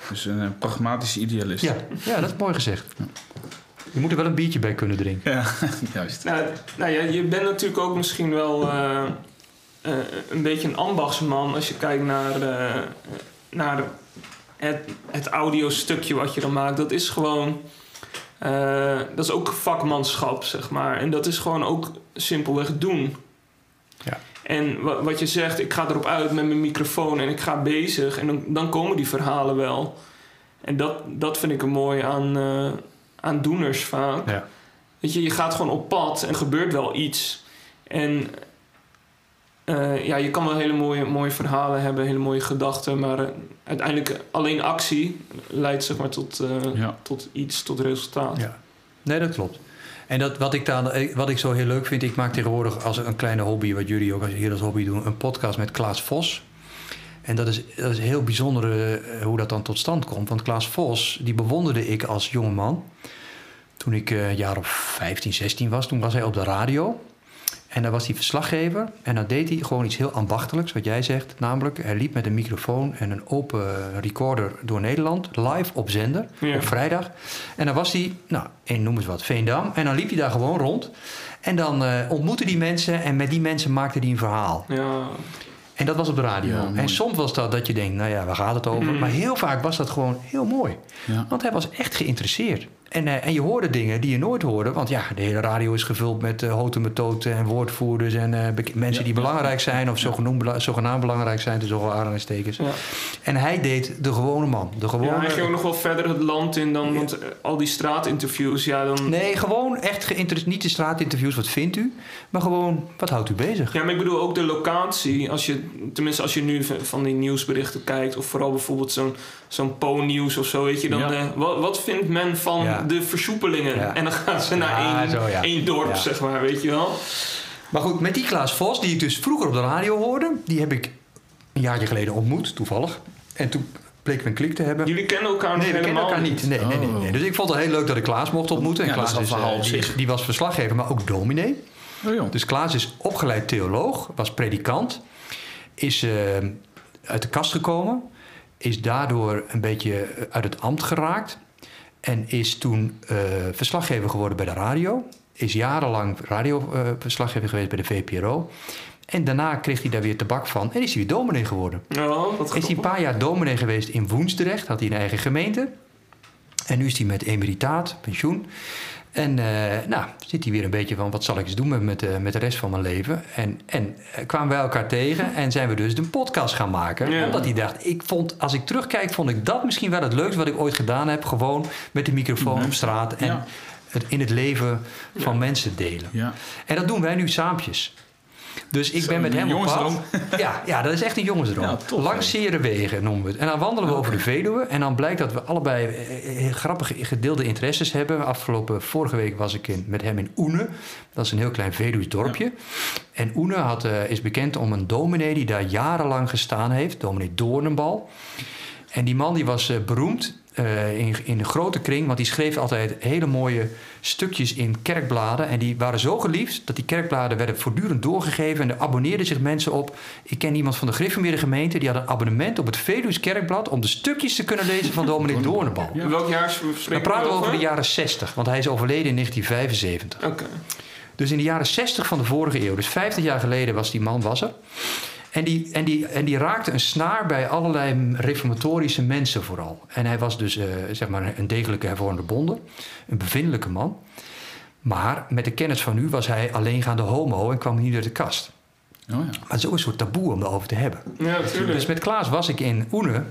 Dus een eh, pragmatische idealist. Ja, ja dat is mooi gezegd. Je moet er wel een biertje bij kunnen drinken. Ja, juist. Nou, nou ja, je bent natuurlijk ook misschien wel eh, eh, een beetje een ambachtsman als je kijkt naar, eh, naar het, het audiostukje wat je dan maakt. Dat is gewoon. eh, dat is ook vakmanschap, zeg maar. En dat is gewoon ook simpelweg doen. Ja. En wa- wat je zegt, ik ga erop uit met mijn microfoon en ik ga bezig. En dan, dan komen die verhalen wel. En dat, dat vind ik er mooi aan, eh, aan doeners vaak. Ja. Weet je, je gaat gewoon op pad en er gebeurt wel iets. En eh, ja, je kan wel hele mooie, mooie verhalen hebben, hele mooie gedachten, maar eh, uiteindelijk alleen actie leidt zeg maar tot, eh, Ja. tot iets, tot resultaat. Ja, nee, dat klopt. En dat, wat, ik eh, wat ik zo heel leuk vind, ik maak tegenwoordig als een kleine hobby, wat jullie ook hier als hobby doen, een podcast met Klaas Vos. En dat is, dat is heel bijzonder eh, hoe dat dan tot stand komt. Want Klaas Vos, die bewonderde ik als jongeman. Toen ik eh, een jaar of 15, 16 was, toen was hij op de radio. En daar was hij verslaggever. En dan deed hij gewoon iets heel ambachtelijks, wat jij zegt. Namelijk, hij liep met een microfoon en een open recorder door Nederland, live op zender, Ja. op vrijdag. En dan was hij, nou, in noem eens wat, Veendam. En dan liep hij daar gewoon rond. En dan eh ontmoette die mensen en met die mensen maakte hij een verhaal. Ja, En dat was op de radio. Ja, en soms was dat dat je denkt, nou ja, waar gaat het over? Mhm. Maar heel vaak was dat gewoon heel mooi. Ja. Want hij was echt geïnteresseerd. En, eh, en je hoorde dingen die je nooit hoorde. Want ja, de hele radio is gevuld met uh, hotemetoten en woordvoerders... en eh, mensen Ja, die belangrijk zijn... of zogenoemd, bela- zogenaamd belangrijk zijn, tussen aanhalingstekens. ja. En hij deed de gewone man. De gewone, ja, hij ging ook nog wel verder het land in dan, want eh, al die straatinterviews, ja, dan... Nee, gewoon echt geïnteresseerd. Niet de straatinterviews, wat vindt u? Maar gewoon, wat houdt u bezig? Ja, maar ik bedoel ook de locatie. Als je, tenminste, als je nu van die nieuwsberichten kijkt, of vooral bijvoorbeeld zo'n zo'n Po-nieuws of zo, weet je, dan Ja. eh, wat, wat vindt men van Ja. de versoepelingen? Ja. En dan gaan ze naar Ja, één, zo, ja. één dorp, Ja. zeg maar, weet je wel. Maar goed, met die Klaas Vos, die ik dus vroeger op de radio hoorde... die heb ik een jaartje geleden ontmoet, toevallig. En toen bleek we een klik te hebben. Jullie kennen elkaar nog Nee, we kennen helemaal elkaar niet. Nee, nee, nee, nee. Oh. Dus ik vond het heel leuk dat ik Klaas mocht ontmoeten. En Ja, dat Klaas is al is, verhaal eh, die, was verslaggever, maar ook dominee. Oh joh. Dus Klaas is opgeleid theoloog, was predikant. Is eh, uit de kast gekomen. Is daardoor een beetje uit het ambt geraakt. En is toen eh, verslaggever geworden bij de radio. Is jarenlang radioverslaggever geweest bij de VPRO. En daarna kreeg hij daar weer tabak van. En is hij weer dominee geworden. Ja, wat Is hij een paar jaar dominee geweest in Woensdrecht. Had hij een eigen gemeente. En nu is hij met emeritaat, pensioen. En eh, nou, zit hij weer een beetje van... wat zal ik eens doen met, met, de- met de rest van mijn leven? En, en eh, kwamen wij elkaar tegen en zijn we dus een podcast gaan maken. Ja. Omdat hij dacht, ik vond, als ik terugkijk... vond ik dat misschien wel het leukste wat ik ooit gedaan heb. Gewoon met de microfoon op straat... en Ja. het in het leven van mensen delen. Ja. En dat doen wij nu saampjes. Dus ik ben met hem op pad. Ja, ja, dat is echt een jongensdroom. Ja, Langs zere wegen noemen we het. En dan wandelen we over de Veluwe. En dan blijkt dat we allebei eh, eh, grappige gedeelde interesses hebben. Afgelopen vorige week was ik in, met hem in Oene. Dat is een heel klein Veluws dorpje. En Oene had, eh, is bekend om een dominee die daar jarenlang gestaan heeft. Dominee Doornenbal. En die man die was eh, beroemd eh, in, in een grote kring, want die schreef altijd hele mooie stukjes in kerkbladen. En die waren zo geliefd dat die kerkbladen werden voortdurend doorgegeven. En er abonneerden zich mensen op. Ik ken iemand van de Griffemeerde gemeente, die had een abonnement op het Veluws Kerkblad om de stukjes te kunnen lezen van dominee Doornbal. In welk jaar Dan praten we over de jaren 60, want hij is overleden in 1975. Oké. Dus in de jaren 60 van de vorige eeuw, dus 50 jaar geleden was die man was er. En die, en, die, en die raakte een snaar bij allerlei reformatorische mensen vooral. En hij was dus eh, zeg maar een degelijke hervormde bonde, een bevindelijke man. Maar met de kennis van nu was hij alleengaande homo en kwam niet uit de kast. Oh, ja. Maar het is ook een soort taboe om erover te hebben. Ja, natuurlijk. Dus met Klaas was ik in Oene.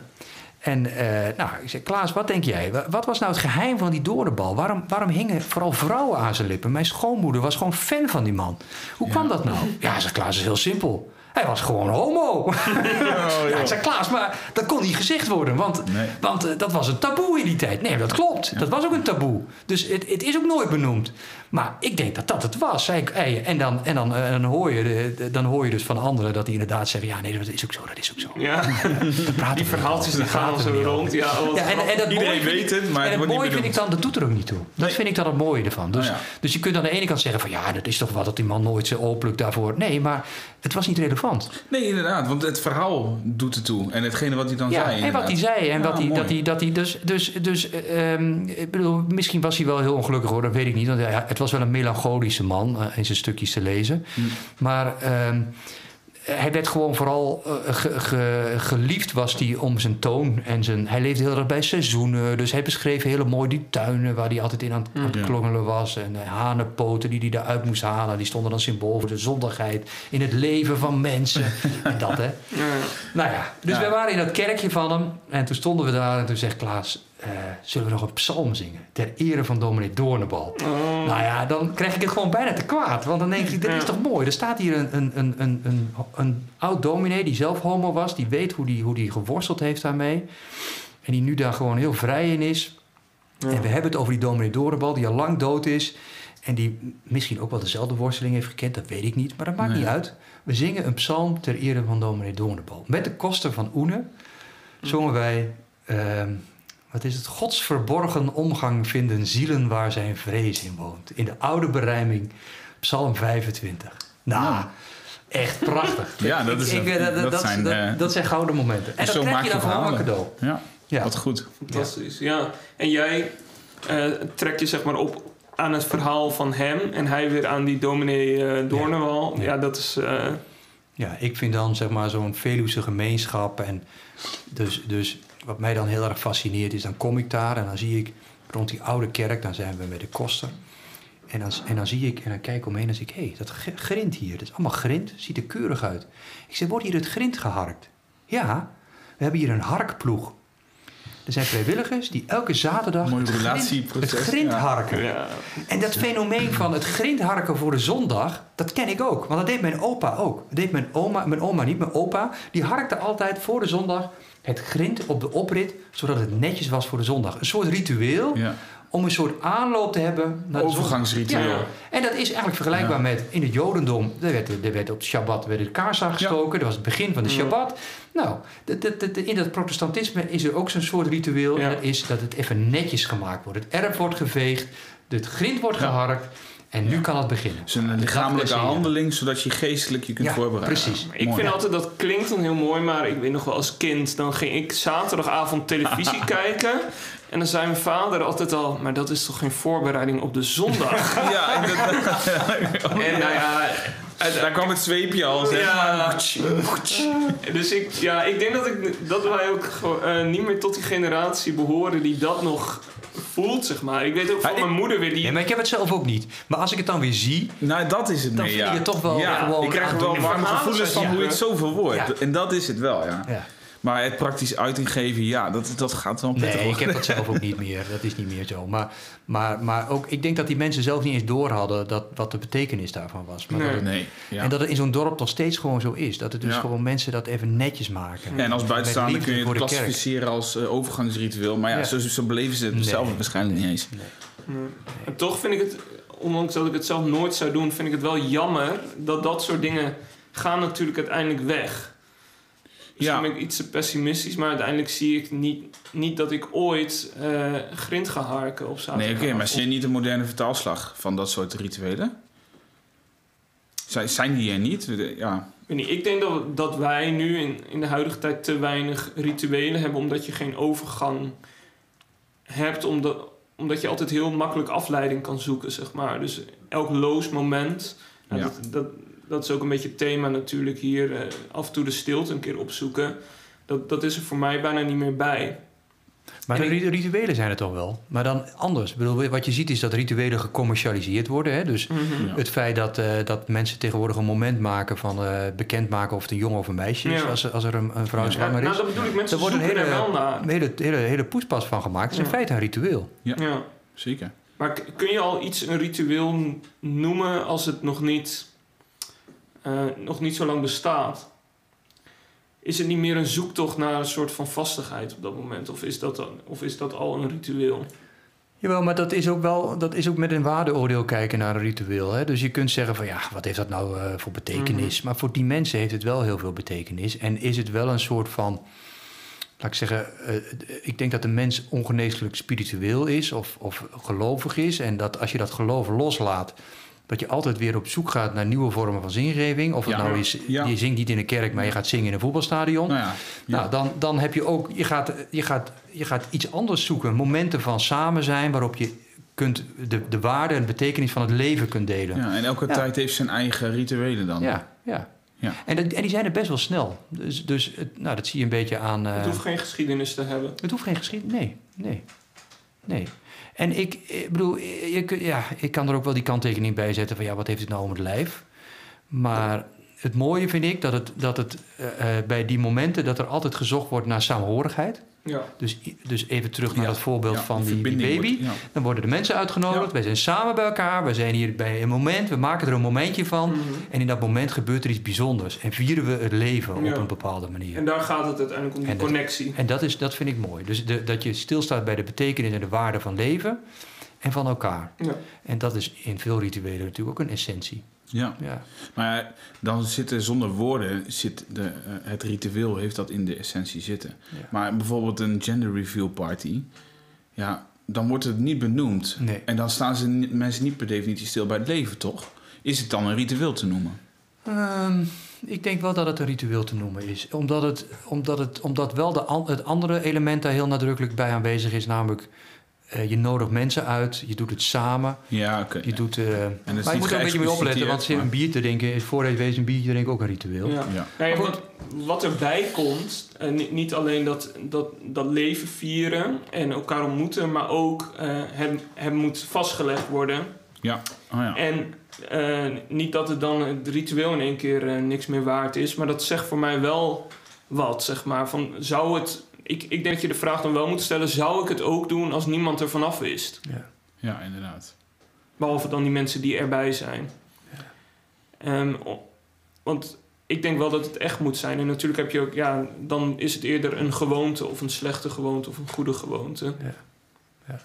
En eh, nou, ik zei, Klaas, wat denk jij? Wa- Wat was nou het geheim van die doornbal? Waarom, waarom hingen vooral vrouwen aan zijn lippen? Mijn schoonmoeder was gewoon fan van die man. Hoe kwam dat nou? Ja, zei Klaas, is heel simpel. Hij was gewoon homo. ja, ik zei, Klaas, maar dat kon niet gezegd worden. Want, Nee. want eh, dat was een taboe in die tijd. Nee, dat klopt. Dat was ook een taboe. Dus het, het is ook nooit benoemd. Maar ik denk dat dat het was. En dan, en dan, eh, dan, hoor je, de- de- dan hoor je dus van anderen dat die inderdaad zeggen... ja, nee, dat is ook zo, dat is ook zo. Ja, die verhaaltjes die gaan zo rond. Ja, Ja, en, en dat Iedereen weet het, maar het wordt niet mooie vind ik dan, dat doet er ook niet toe. Dat Nee. vind ik dan het mooie ervan. Dus, Oh ja. dus je kunt aan de ene kant zeggen van ja, dat is toch wat dat die man nooit zijn oorpluk daarvoor. Nee, maar het was niet relevant. Nee, inderdaad, want het verhaal doet het toe. En hetgene wat hij dan Ja, zei. en wat hij zei. En Ja, wat hij, mooi. dat hij, dat hij dus, dus, dus eh, ehm, ik bedoel, misschien was hij wel heel ongelukkig hoor, dat weet ik niet. Want ja, het was wel een melancholische man eh, in zijn stukjes te lezen. Hm. Maar ehm, hij werd gewoon vooral eh, ge- ge- geliefd was hij om zijn toon. En zijn, hij leefde heel erg bij seizoenen. Dus hij beschreef heel mooi die tuinen waar hij altijd in aan, aan het Ja. klongelen was. En eh, hanenpoten die hij eruit moest halen. Die stonden dan symbool voor de zondigheid in het leven van mensen. en dat hè. Ja. Nou ja, dus Ja. we waren in dat kerkje van hem. En toen stonden we daar en toen zegt Klaas... eh, zullen we nog een psalm zingen? Ter ere van dominee Doornbal. Oh. Nou ja, dan krijg ik het gewoon bijna te kwaad. Want dan denk ik, dit is toch mooi? Er staat hier een, een, een, een, een, een oud dominee die zelf homo was. Die weet hoe die, hoe die geworsteld heeft daarmee. En die nu daar gewoon heel vrij in is. Ja. En we hebben het over die dominee Doornbal die al lang dood is. En die misschien ook wel dezelfde worsteling heeft gekend. Dat weet ik niet. Maar dat maakt Nee. niet uit. We zingen een psalm ter ere van dominee Doornbal. Met de koster van Oene zongen wij... ehm, wat is het? Gods verborgen omgang vinden zielen waar zijn vrees in woont. In de oude berijming, Psalm 25. Nou, Nou. echt prachtig. Ja, dat is Ik- een- ik- dat, dat dat, zijn, dat, eh, dat zijn gouden momenten. En zo dat krijg maak je dan gewoon een cadeau. Ja, Ja. wat goed. Fantastisch, ja. En jij eh, trekt je zeg maar op aan het verhaal van hem en hij weer aan die dominee eh Doornewal. Ja. Ja. dat is... eh, Ja, ik vind dan zeg maar zo'n Veluwse gemeenschap. En dus, dus wat mij dan heel erg fascineert is, dan kom ik daar en dan zie ik rond die oude kerk, dan zijn we bij de koster. En dan, en dan zie ik, en dan kijk ik omheen en zie ik, hé, hey, dat grind hier, dat is allemaal grind, ziet er keurig uit. Ik zeg, wordt hier het grind geharkt? Ja, we hebben hier een harkploeg. Er zijn vrijwilligers die elke zaterdag het grind, relatieproces, het grind ja. harken. ja. En dat fenomeen van het grindharken voor de zondag, dat ken ik ook. Want dat deed mijn opa ook. Dat deed mijn oma, mijn oma niet, mijn opa. Die harkte altijd voor de zondag het grind op de oprit, zodat het netjes was voor de zondag. Een soort ritueel Ja. om een soort aanloop te hebben naar Overgangsritueel. Ja. En dat is eigenlijk vergelijkbaar Ja. met in het Jodendom. Er werd, er werd op Shabbat werd de kaars aangestoken. Dat was het begin van de Shabbat. Nou, in dat protestantisme is er ook zo'n soort ritueel. En dat is dat het even netjes gemaakt wordt. Het erf wordt geveegd, het grind wordt geharkt. En nu kan het beginnen. Het is een Dat lichamelijke handeling, zodat je geestelijk je kunt Ja, voorbereiden. precies. Ik Mooi. vind altijd dat klinkt dan heel mooi, maar ik weet nog wel als kind, dan ging ik zaterdagavond televisie kijken. En dan zei mijn vader altijd al, maar dat is toch geen voorbereiding op de zondag? Ja, en nou ja, daar kwam het zweepje al. Zeg. ja dus ik, ja, ik denk dat, ik, dat wij ook eh, niet meer tot die generatie behoren die dat nog voelt, zeg maar. Ik weet ook van Ja, ik- mijn moeder weer die... Nee, maar ik heb het zelf ook niet. Maar als ik het dan weer zie, Nou, dat is het Dan meer, vind ja. ik het toch wel ja, gewoon Ik krijg er wel warme gevoelens van hoe je het zo verwoordt. Ja. En dat is het wel, ja. Maar het praktisch uiting geven, ja, dat, dat gaat wel pittig Nee, ik heb dat zelf ook niet meer. Dat is niet meer zo. Maar, maar, maar ook, ik denk dat die mensen zelf niet eens door hadden dat, wat de betekenis daarvan was. Maar Nee. dat het- Nee, ja. En dat het in zo'n dorp nog steeds gewoon zo is. Dat het dus Ja. gewoon mensen dat even netjes maken. Ja, en als buitenstaander kun je het voor de kerk. klassificeren als eh, overgangsritueel. Maar ja, Ja. Zo, zo beleven ze het Nee. zelf waarschijnlijk niet eens. Nee. En toch vind ik het, ondanks dat ik het zelf nooit zou doen, vind ik het wel jammer dat dat soort dingen gaan natuurlijk uiteindelijk weg. Misschien Ja. ben ik iets te pessimistisch, maar uiteindelijk zie ik niet, niet dat ik ooit eh grind ga harken op Nee, zaterdag. oké, maar zie je niet een moderne vertaalslag van dat soort rituelen? Zijn, zijn die er niet? Ja, Ik, denk dat, dat wij nu in, in de huidige tijd te weinig rituelen hebben, omdat je geen overgang hebt, omdat, omdat je altijd heel makkelijk afleiding kan zoeken, zeg maar. Dus elk loos moment, nou, Ja. dat, dat, dat is ook een beetje het thema natuurlijk hier, eh, af en toe de stilte een keer opzoeken. Dat, dat is er voor mij bijna niet meer bij. Maar En de rituelen zijn het toch wel. Maar dan anders. Ik bedoel, wat je ziet is dat rituelen gecommercialiseerd worden. Hè? Dus Ja. het feit dat, eh, dat mensen tegenwoordig een moment maken van eh bekendmaken of het een jongen of een meisje is. Ja. Als, er- als er een, een vrouw Ja, zwanger nou, is. dat bedoel ik, mensen Er wordt een hele, er wel naar. hele, hele, hele poespas van gemaakt. Het is in feite een ritueel. Ja. zeker. Maar kun je al iets een ritueel noemen als het nog niet, eh, nog niet zo lang bestaat? Is het niet meer een zoektocht naar een soort van vastigheid op dat moment? Of is dat, dan- of is dat al een ritueel? Jawel, maar dat is ook wel dat is ook met een waardeoordeel kijken naar een ritueel. Hè? Dus je kunt zeggen van ja, wat heeft dat nou eh, voor betekenis? Maar voor die mensen heeft het wel heel veel betekenis. En is het wel een soort van, laat ik zeggen, eh, ik denk dat de mens ongeneeslijk spiritueel is of, of gelovig is. En dat als je dat geloof loslaat, dat je altijd weer op zoek gaat naar nieuwe vormen van zingeving. Of het Ja. nou is, Ja. je zingt niet in een kerk, maar je gaat zingen in een voetbalstadion. Nou ja, ja. Nou, dan, dan heb je ook, je gaat, je, gaat, je gaat iets anders zoeken. Momenten van samen zijn waarop je kunt de, de waarde en de betekenis van het leven kunt delen. Ja, en elke Ja. tijd heeft zijn eigen rituelen dan. ja. ja. Ja. En, dat- en die zijn er best wel snel. Dus, dus het- nou, dat zie je een beetje aan. eh, Het hoeft geen geschiedenis te hebben. het hoeft geen geschiedenis. Nee, nee. Nee. En ik, ik bedoel, kun- ja, ik kan er ook wel die kanttekening bij zetten van ja, wat heeft het nou om het lijf? Maar het mooie vind ik dat het, dat het eh, eh, bij die momenten dat er altijd gezocht wordt naar saamhorigheid. Ja. Dus, dus even terug naar Ja, dat voorbeeld Ja, van die baby. wordt-. Dan worden de mensen uitgenodigd. Wij zijn samen bij elkaar. We zijn hier bij een moment. We maken er een momentje van. Mhm. En in dat moment gebeurt er iets bijzonders. En vieren we het leven op een bepaalde manier. En daar gaat het uiteindelijk om die En dat- connectie. En dat, is, dat vind ik mooi. Dus de, dat je stilstaat bij de betekenis en de waarde van leven en van elkaar. Ja. En dat is in veel rituelen natuurlijk ook een essentie. Ja, Ja, maar dan zitten zonder woorden, zit de, eh, het ritueel heeft dat in de essentie zitten. Ja. Maar bijvoorbeeld een gender reveal party, ja, dan wordt het niet benoemd. Nee. En dan staan ze mensen niet per definitie stil bij het leven, toch? Is het dan een ritueel te noemen? Ehm, ik denk wel dat het een ritueel te noemen is. Omdat, het, omdat, het, omdat wel de, het andere element daar heel nadrukkelijk bij aanwezig is. Namelijk, eh, je nodigt mensen uit. Je doet het samen. Ja, oké. Je doet, eh, is maar je moet er een beetje mee opletten. Want ze- maar- een bier te drinken is voordat je weet een biertje drinken ook een ritueel. Ja. Ja. Nou ja, Maar wat, wat erbij komt, en niet, niet alleen dat, dat, dat leven vieren en elkaar ontmoeten, maar ook eh het, het moet vastgelegd worden. Ja, oh ja. En eh, niet dat het dan het ritueel in één keer niks meer waard is, maar dat zegt voor mij wel wat, zeg maar. Van, zou het, ik, ik denk dat je de vraag dan wel moet stellen, zou ik het ook doen als niemand er vanaf wist? Ja. ja, inderdaad. Behalve dan die mensen die erbij zijn. Ehm, o- want ik denk wel dat het echt moet zijn. En natuurlijk heb je ook, ja, dan is het eerder een gewoonte of een slechte gewoonte of een goede gewoonte. Ja. Ja.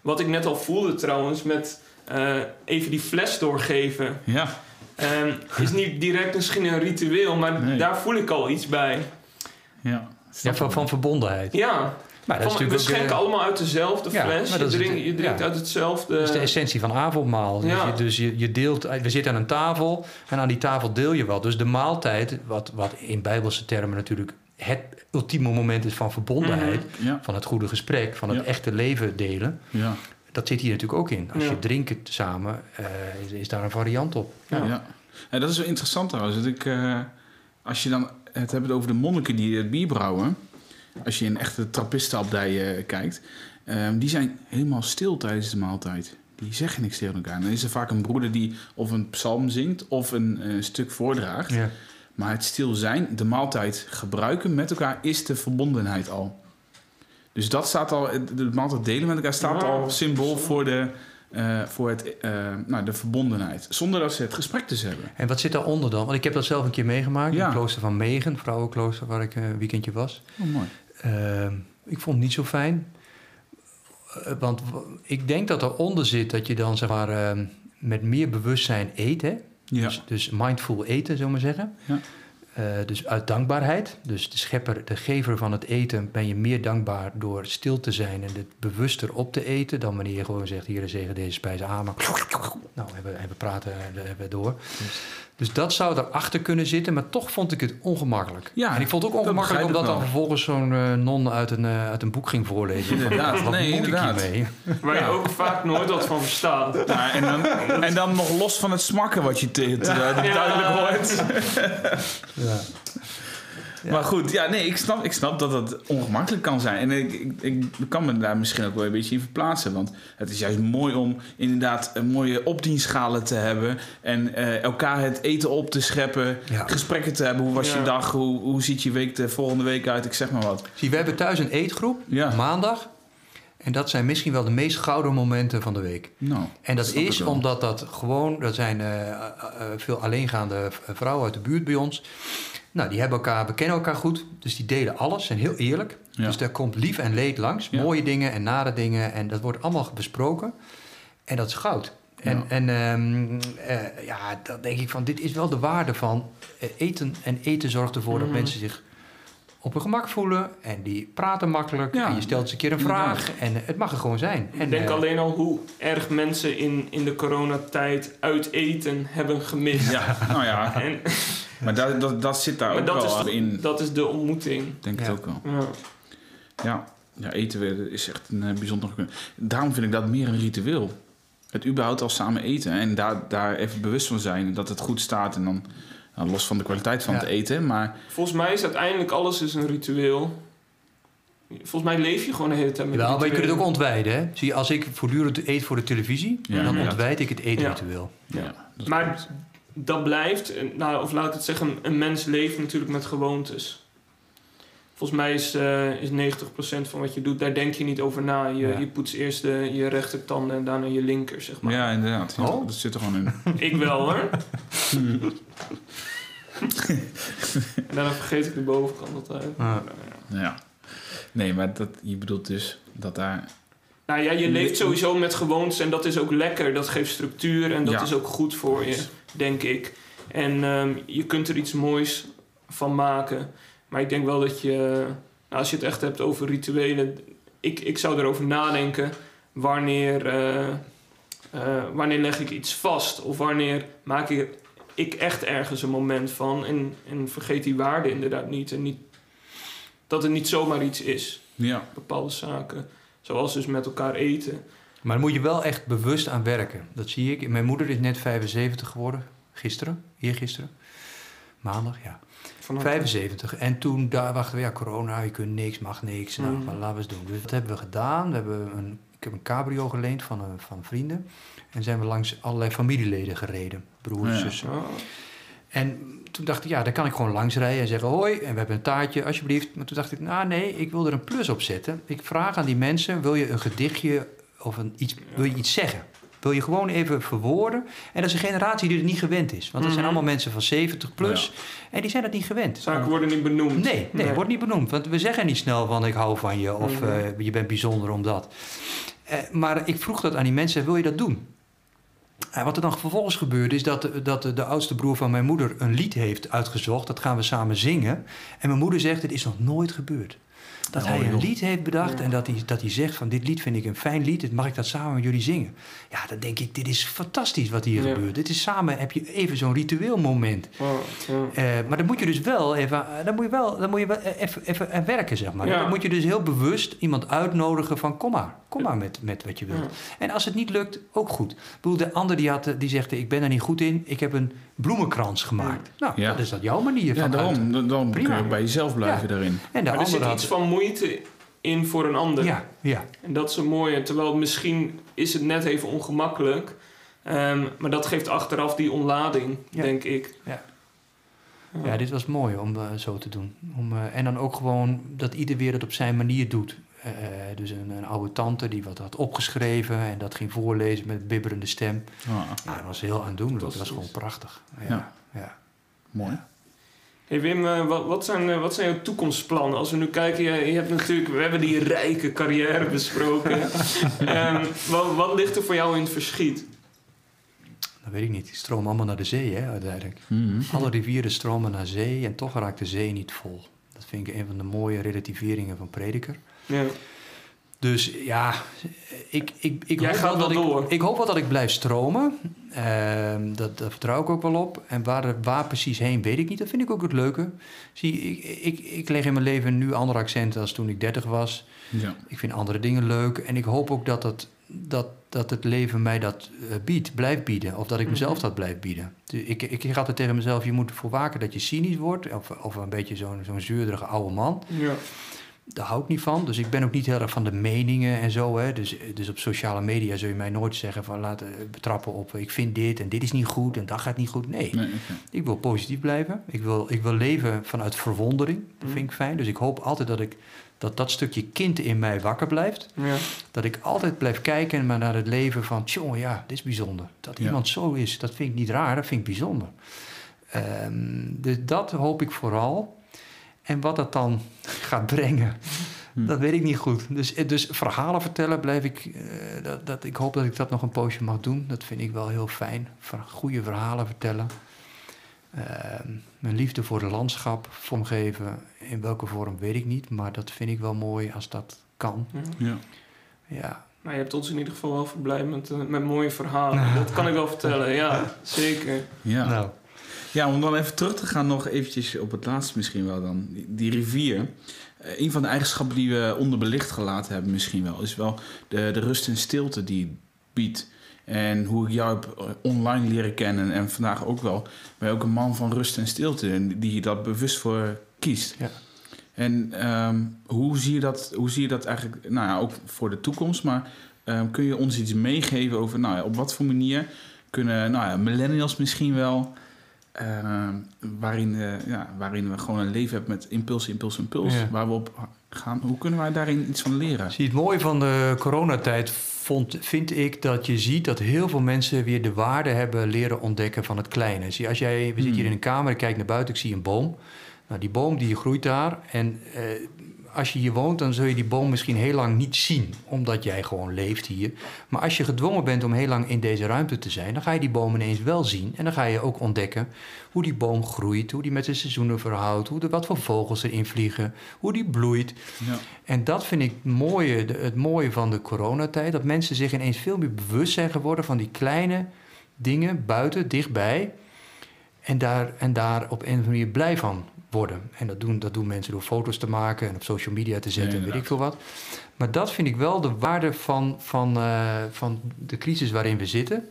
Wat ik net al voelde trouwens met eh, even die fles doorgeven. Ja, Ehm, is niet direct misschien een ritueel, maar Nee. daar voel ik al iets bij. ja. Ja, van, van verbondenheid. Ja, Maar dat is we ook, schenken allemaal uit dezelfde Ja, fles. Je drinkt, je drinkt ja. uit hetzelfde. Dat is de essentie van avondmaal. Dus, je, dus je, je deelt, we zitten aan een tafel en aan die tafel deel je wat. Dus de maaltijd, wat, wat in bijbelse termen natuurlijk het ultieme moment is van verbondenheid, Ja, van het goede gesprek, van het Ja. echte leven delen. ja, Dat zit hier natuurlijk ook in. Als Ja. je drinken samen, eh, is, is daar een variant op. ja. ja. En dat is wel interessant trouwens. Dat ik, eh, als je dan het hebt over de monniken die het bier brouwen. Als je in echte trappistenabdij eh, kijkt. ehm, die zijn helemaal stil tijdens de maaltijd. Die zeggen niks tegen elkaar. Dan is er vaak een broeder die of een psalm zingt of een eh, stuk voordraagt. Ja. Maar het stil zijn, de maaltijd gebruiken met elkaar, is de verbondenheid al. Dus dat staat al, de maaltijd delen met elkaar staat Ja, al symbool voor, de, eh, voor het, eh, nou, de verbondenheid. Zonder dat ze het gesprek dus hebben. En wat zit daaronder dan? Want ik heb dat zelf een keer meegemaakt in Ja. het klooster van Megen, vrouwenklooster, waar ik eh, een weekendje was. Oh, mooi. Ehm, ik vond het niet zo fijn. Want ik denk dat eronder zit dat je dan zeg maar, ehm, met meer bewustzijn eet. Hè? Ja. Dus, dus mindful eten, zullen we maar zeggen. Ja. Eh, dus uit dankbaarheid. Dus de schepper, de gever van het eten, ben je meer dankbaar door stil te zijn en het bewuster op te eten. Dan wanneer je gewoon zegt: Hier, zegen deze spijs aan. Nou, hebben, hebben praten en we hebben door. Dus dat zou erachter kunnen zitten, maar toch vond ik het ongemakkelijk. Ja, en ik vond het ook ongemakkelijk omdat dan vervolgens zo'n eh, non uit een, eh, uit een boek ging voorlezen. Van, Inderdaad, wat nee, moet inderdaad. ik hiermee? Waar Ja. je ook vaak nooit wat van verstaat. Ja, en, dan, en dan nog los van het smakken wat je te, te- Ja. duidelijk hoort. Ja. Ja. Maar goed, ja, nee, ik snap, ik snap dat het ongemakkelijk kan zijn. En ik, ik, ik kan me daar misschien ook wel een beetje in verplaatsen. Want het is juist mooi om inderdaad een mooie opdienschalen te hebben. En eh, elkaar het eten op te scheppen. Ja. Gesprekken te hebben. Hoe was je dag? Hoe, hoe ziet je week de volgende week uit? Ik zeg maar wat. Zie, we hebben thuis een eetgroep, Ja. maandag. En dat zijn misschien wel de meest gouden momenten van de week. Nou, En dat is omdat dat gewoon, er zijn eh, eh, veel alleengaande vrouwen uit de buurt bij ons. Nou, die hebben elkaar, we kennen elkaar goed, dus die delen alles, zijn heel eerlijk. Ja. Dus daar komt lief en leed langs, Ja. mooie dingen en nare dingen. En dat wordt allemaal besproken. En dat is goud. En, Ja. en ehm, eh, ja, dan denk ik van, dit is wel de waarde van eh, eten. En eten zorgt ervoor dat Mhm. mensen zich op hun gemak voelen. En die praten makkelijk. Ja, en je stelt eens een keer een vraag. En het mag er gewoon zijn. En, Ik denk eh, alleen al hoe erg mensen in, in de coronatijd uit eten hebben gemist. Ja, nou ja. En, Maar dat, dat, dat zit daar maar ook dat wel is, in. dat is de ontmoeting. Denk Ja. het ook wel. Ja. Ja, ja eten weer is echt een eh, bijzonder... Daarom vind ik dat meer een ritueel. Het überhaupt al samen eten. En daar, daar even bewust van zijn. Dat het goed staat. En dan nou, los van de kwaliteit van Ja. het eten. Maar Volgens mij is uiteindelijk alles is een ritueel. Volgens mij leef je gewoon de hele tijd met Wel, maar je kunt het ook ontwijden. Hè? Zie je, als ik voortdurend eet voor de televisie, Ja, dan ontwijd ik het eetritueel. ja, Ja. Maar. Dat blijft, nou, of laat ik het zeggen, een mens leeft natuurlijk met gewoontes. Volgens mij is, eh is 90% van wat je doet, daar denk je niet over na. Je, Ja. je poetst eerst de, je rechtertanden en daarna je linker, zeg maar. Ja, inderdaad. Ja, Oh. Dat zit er gewoon in. Ik wel hoor. en daarna vergeet ik de bovenkant altijd. Ah. Ja. Nee, maar dat, je bedoelt dus dat daar... Nou ja, je leeft sowieso met gewoontes en dat is ook lekker. Dat geeft structuur en dat Ja. is ook goed voor je, denk ik. En ehm, je kunt er iets moois van maken. Maar ik denk wel dat je, nou, als je het echt hebt over rituelen, ik, ik zou erover nadenken wanneer, eh, eh, wanneer leg ik iets vast of wanneer maak ik, ik echt ergens een moment van en, en vergeet die waarde inderdaad niet. En niet dat het niet zomaar iets is, Ja, bepaalde zaken. Zoals dus met elkaar eten. Maar daar moet je wel echt bewust aan werken. Dat zie ik. Mijn moeder is net 75 geworden. Gisteren, eergisteren. Maandag, ja. Van 75. En toen daar wachten we, ja, corona, je kunt niks, mag niks. Nou, maar laten we eens doen. Dus dat hebben we gedaan. We hebben een, ik heb een cabrio geleend van, een- van vrienden. En zijn we langs allerlei familieleden gereden. Broers, Ja. zussen. Oh. En toen dacht ik, ja, daar kan ik gewoon langs rijden en zeggen hoi. En we hebben een taartje, alsjeblieft. Maar toen dacht ik, nou nee, ik wil er een plus op zetten. Ik vraag aan die mensen, wil je een gedichtje of een iets, wil je iets zeggen? Wil je gewoon even verwoorden? En dat is een generatie die het niet gewend is. Want dat zijn Mhm. allemaal mensen van 70 plus. En die zijn dat niet gewend. Zaken worden niet benoemd. Nee, nee, wordt niet benoemd. Want we zeggen niet snel van ik hou van je of Mhm. eh, je bent bijzonder omdat. Eh, maar ik vroeg dat aan die mensen, wil je dat doen? En wat er dan vervolgens gebeurde is dat, dat de, de oudste broer van mijn moeder een lied heeft uitgezocht. Dat gaan we samen zingen. En mijn moeder zegt, het is nog nooit gebeurd. Dat Oh, hij een joh. lied heeft bedacht Ja. en dat hij, dat hij zegt van dit lied vind ik een fijn lied. Mag ik dat samen met jullie zingen? Ja, dan denk ik, dit is fantastisch wat hier Ja. gebeurt. Dit is samen, heb je even zo'n ritueel moment. Oh, ja. Eh, maar dan moet je dus wel even, eh, dan moet je wel, dan moet je wel e- even, even aan werken, zeg maar. Ja. Dan moet je dus heel bewust iemand uitnodigen van kom maar, kom maar met, met wat je wilt. Ja. En als het niet lukt, ook goed. Ik bedoel, de ander die, had, eh, die zegt, ik ben er niet goed in, ik heb een bloemenkrans gemaakt. Nou, Ja. dat is dat jouw manier ja van uit. daarom. Dan, dan kun je bij jezelf blijven Ja. daarin. En de Maar er zit iets van moeite in voor een ander. Ja, ja. En dat is een mooie. Terwijl misschien is het net even ongemakkelijk. Ehm, maar dat geeft achteraf die onlading, Ja. denk ik. Ja. ja, dit was mooi om eh, zo te doen. Om, eh, en dan ook gewoon dat ieder weer het op zijn manier doet. Eh, dus een, een oude tante die wat had opgeschreven en dat ging voorlezen met bibberende stem. Ah, Nou, dat was heel aandoenlijk. Dat was gewoon prachtig. Ja, Ja. ja. mooi. Hey Wim, eh, wat, wat, zijn, eh, wat zijn jouw toekomstplannen? Als we nu kijken, je, je hebt natuurlijk, we hebben die rijke carrière besproken. Ehm, wat, wat ligt er voor jou in het verschiet? Dat weet ik niet. Die stromen allemaal naar de zee, hè, uiteindelijk. Mhm. Alle rivieren stromen naar zee en toch raakt de zee niet vol. Dat vind ik een van de mooie relativeringen van Prediker. Ja. Dus ja, ik, ik, ik, Jij hoop, gaat wel dat wel ik, door. ik hoop wel dat ik blijf stromen. Ehm, dat, daar vertrouw ik ook wel op. En waar, waar precies heen, weet ik niet. Dat vind ik ook het leuke. Zie, ik, ik, ik leg in mijn leven nu andere accenten als toen ik 30 was. Ja. Ik vind andere dingen leuk. En ik hoop ook dat het, dat, dat het leven mij dat eh, biedt, blijft bieden. Of dat ik mezelf Mhm. dat blijf bieden. Dus ik, ik zeg altijd tegen mezelf, je moet ervoor waken dat je cynisch wordt. Of, of een beetje zo'n zo'n zeurderige oude man. Ja. Daar hou ik niet van. Dus ik ben ook niet heel erg van de meningen en zo. Hè. Dus, dus op sociale media zul je mij nooit zeggen van laat eh, betrappen op ik vind dit en dit is niet goed en dat gaat niet goed. Nee, ik wil positief blijven. Ik wil, ik wil leven vanuit verwondering. Dat Mhm. vind ik fijn. Dus ik hoop altijd dat ik dat, dat stukje kind in mij wakker blijft. Ja. Dat ik altijd blijf kijken maar naar het leven van... tjonge, ja, dit is bijzonder. Dat Ja. iemand zo is, dat vind ik niet raar, dat vind ik bijzonder. Ehm, dus dat hoop ik vooral. En wat dat dan gaat brengen, Hm. dat weet ik niet goed. Dus, eh, dus verhalen vertellen blijf ik... eh, dat, dat, ik hoop dat ik dat nog een poosje mag doen. Dat vind ik wel heel fijn. Ver- Goede verhalen vertellen. Ehm, mijn liefde voor het landschap vormgeven. In welke vorm weet ik niet. Maar dat vind ik wel mooi als dat kan. Ja. Ja. Ja, Nou, je hebt ons in ieder geval wel verblijd met, eh, met mooie verhalen. Dat kan ik wel vertellen, ja, zeker. Ja. nou... ja, om dan even terug te gaan nog eventjes op het laatste misschien wel dan. Die, die rivier. Eh, een van de eigenschappen die we onderbelicht gelaten hebben misschien wel... is wel de, de rust en stilte die het biedt. En hoe ik jou heb eh, online leren kennen en vandaag ook wel... ben je ook een man van rust en stilte... en die dat bewust voor kiest. Ja. En ehm, hoe, zie je dat, hoe zie je dat eigenlijk, nou ja, ook voor de toekomst, maar ehm, kun je ons iets meegeven over, nou ja, op wat voor manier kunnen, nou ja, millennials misschien wel, ehm, waarin, eh, ja, waarin we gewoon een leven hebben met impuls, impuls, impuls, Ja. waar we op gaan. Hoe kunnen wij daarin iets van leren? Zie, het mooie van de coronatijd vond, vind ik dat je ziet dat heel veel mensen weer de waarde hebben leren ontdekken van het kleine. Zie, als jij, we zitten hier in een kamer, ik kijk naar buiten, ik zie een boom. Nou, die boom die groeit daar en eh, als je hier woont, dan zul je die boom misschien heel lang niet zien, omdat jij gewoon leeft hier. Maar als je gedwongen bent om heel lang in deze ruimte te zijn, dan ga je die boom ineens wel zien. En dan ga je ook ontdekken hoe die boom groeit, hoe die met de seizoenen verhoudt, hoe er, wat voor vogels erin vliegen, hoe die bloeit. Ja. En dat vind ik het mooie, het mooie van de coronatijd. Dat mensen zich ineens veel meer bewust zijn geworden van die kleine dingen buiten, dichtbij. En daar, en daar op een of andere manier blij van worden. En dat doen, dat doen mensen door foto's te maken en op social media te zetten, Ja, weet ik veel wat. Maar dat vind ik wel de waarde van, van, eh, van de crisis waarin we zitten.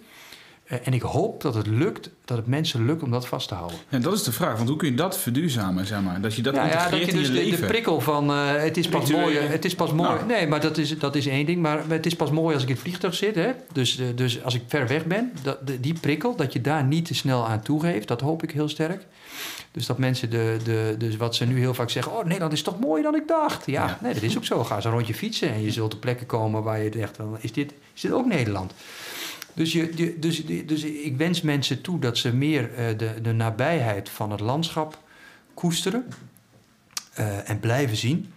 Eh, en ik hoop dat het lukt, dat het mensen lukt om dat vast te houden. En dat is de vraag, want hoe kun je dat verduurzamen, zeg maar? Dat je dat Ja, ja, integreert dat je dus in de, je de leven. prikkel van eh, het is pas mooi. Het is pas mooi. Nou. Nee, maar dat is, dat is één ding. Maar het is pas mooi als ik in het vliegtuig zit. Hè? Dus, dus als ik ver weg ben, dat, die prikkel, dat je daar niet te snel aan toegeeft, dat hoop ik heel sterk. Dus dat mensen de, de, dus wat ze nu heel vaak zeggen: Oh, Nederland is toch mooier dan ik dacht. Ja, Ja. nee, dat is ook zo. Ga eens een rondje fietsen en je zult op plekken komen waar je echt van: Is dit, is dit ook Nederland? Dus, je, dus, dus ik wens mensen toe dat ze meer eh, de, de nabijheid van het landschap koesteren eh, en blijven zien.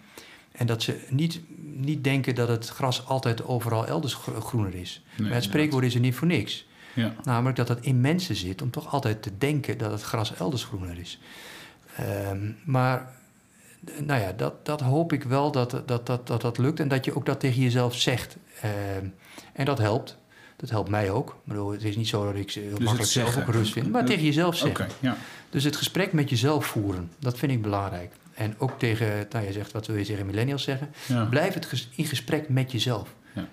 En dat ze niet, niet denken dat het gras altijd overal elders gro- groener is. Nee, maar het spreekwoord is er niet voor niks. Ja. Namelijk dat het in mensen zit om toch altijd te denken dat het gras elders groener is. Ehm, maar eh, nou ja, dat, dat hoop ik wel dat dat, dat, dat dat lukt en dat je ook dat tegen jezelf zegt. Ehm, en dat helpt. Dat helpt mij ook. Bedoel, het is niet zo dat ik ze heel het makkelijk zelf ook rust vind, maar tegen jezelf zeggen. ja. Dus het gesprek met jezelf voeren, dat vind ik belangrijk. En ook tegen, nou je zegt, wat wil je tegen millennials zeggen? ja. Blijf het ges- in gesprek met jezelf. Ja.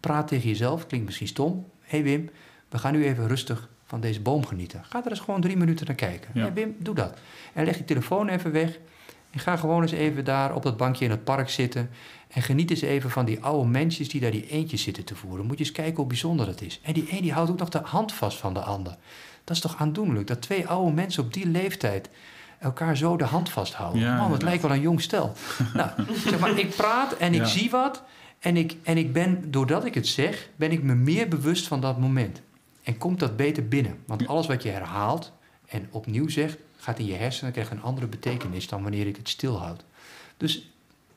Praat tegen jezelf, klinkt misschien stom. Hé hey Wim, we gaan nu even rustig van deze boom genieten. Ga er eens gewoon drie minuten naar kijken. Ja. Hey Wim, doe dat. En leg je telefoon even weg. En ga gewoon eens even daar op dat bankje in het park zitten. En geniet eens even van die oude mensjes die daar die eentjes zitten te voeren. Moet je eens kijken hoe bijzonder het is. En die een die houdt ook nog de hand vast van de ander. Dat is toch aandoenlijk, dat twee oude mensen op die leeftijd elkaar zo de hand vasthouden. Ja, Man, het lijkt wel een jong stel. nou, zeg maar, ik praat en ik Ja. zie wat. En ik, en ik ben, doordat ik het zeg, ben ik me meer bewust van dat moment. En komt dat beter binnen. Want alles wat je herhaalt en opnieuw zegt, gaat in je hersenen krijgt een andere betekenis dan wanneer ik het stilhoud. Dus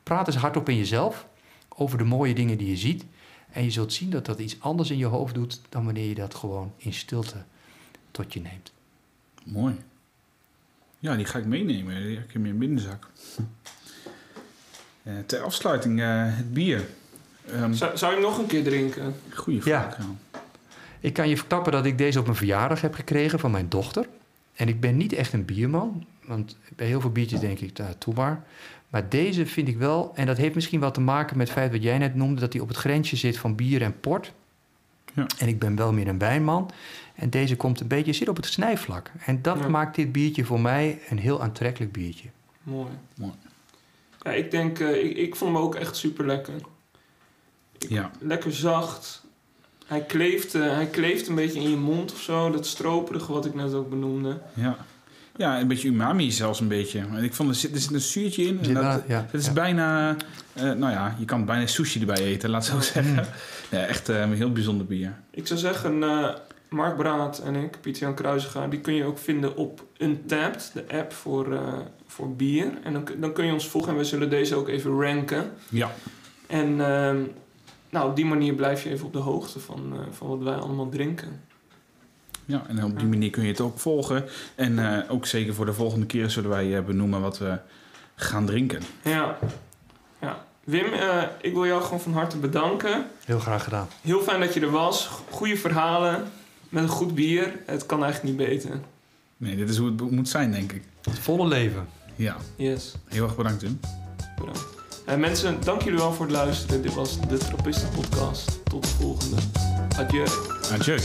praat eens hardop in jezelf over de mooie dingen die je ziet. En je zult zien dat dat iets anders in je hoofd doet dan wanneer je dat gewoon in stilte tot je neemt. Mooi. Ja, die ga ik meenemen. Die heb ik in mijn binnenzak. Eh, ter afsluiting, eh, het bier. Ehm Zou, zou je hem nog een keer drinken? goeie vraag. Ja. Ik kan je verklappen dat ik deze op mijn verjaardag heb gekregen van mijn dochter. En ik ben niet echt een bierman, want bij heel veel biertjes denk ik, nou, toe maar. Maar deze vind ik wel, en dat heeft misschien wel te maken met het feit wat jij net noemde, dat hij op het grensje zit van bier en port. Ja. En ik ben wel meer een wijnman. En deze komt een beetje, zit op het snijvlak. En dat Ja. maakt dit biertje voor mij een heel aantrekkelijk biertje. Mooi. Mooi. Ja, ik denk, eh, ik, ik vond hem ook echt super lekker. Ja. Lekker zacht. Hij kleeft, eh, hij kleeft een beetje in je mond of zo. Dat stroperige wat ik net ook benoemde. Ja. ja, een beetje umami zelfs een beetje. Ik vond, er zit, er zit een zuurtje in. En dat, ja, het is ja. bijna, eh, nou ja, je kan bijna sushi erbij eten, laat zo zeggen. Mm. Ja, echt eh, een heel bijzonder bier. Ik zou zeggen, eh, Mark Braat en ik, Pieter-Jan Kruisega, die kun je ook vinden op Untapped, de app voor, eh, voor bier. En dan, kun- dan kun je ons volgen en we zullen deze ook even ranken. Ja. En ehm, nou, op die manier blijf je even op de hoogte van, eh, van wat wij allemaal drinken. Ja, en op die manier kun je het ook volgen. En eh, ook zeker voor de volgende keer zullen wij eh, benoemen wat we gaan drinken. Ja. ja. Wim, eh, ik wil jou gewoon van harte bedanken. Heel graag gedaan. Heel fijn dat je er was. Goede verhalen. Met een goed bier. Het kan eigenlijk niet beter. Nee, dit is hoe het moet zijn, denk ik. Het volle leven. Ja, Yes. heel erg bedankt, Tim. Bedankt. Eh, mensen, dank jullie wel voor het luisteren. Dit was de Trappisten Podcast. Tot de volgende. Adieu. Adieu.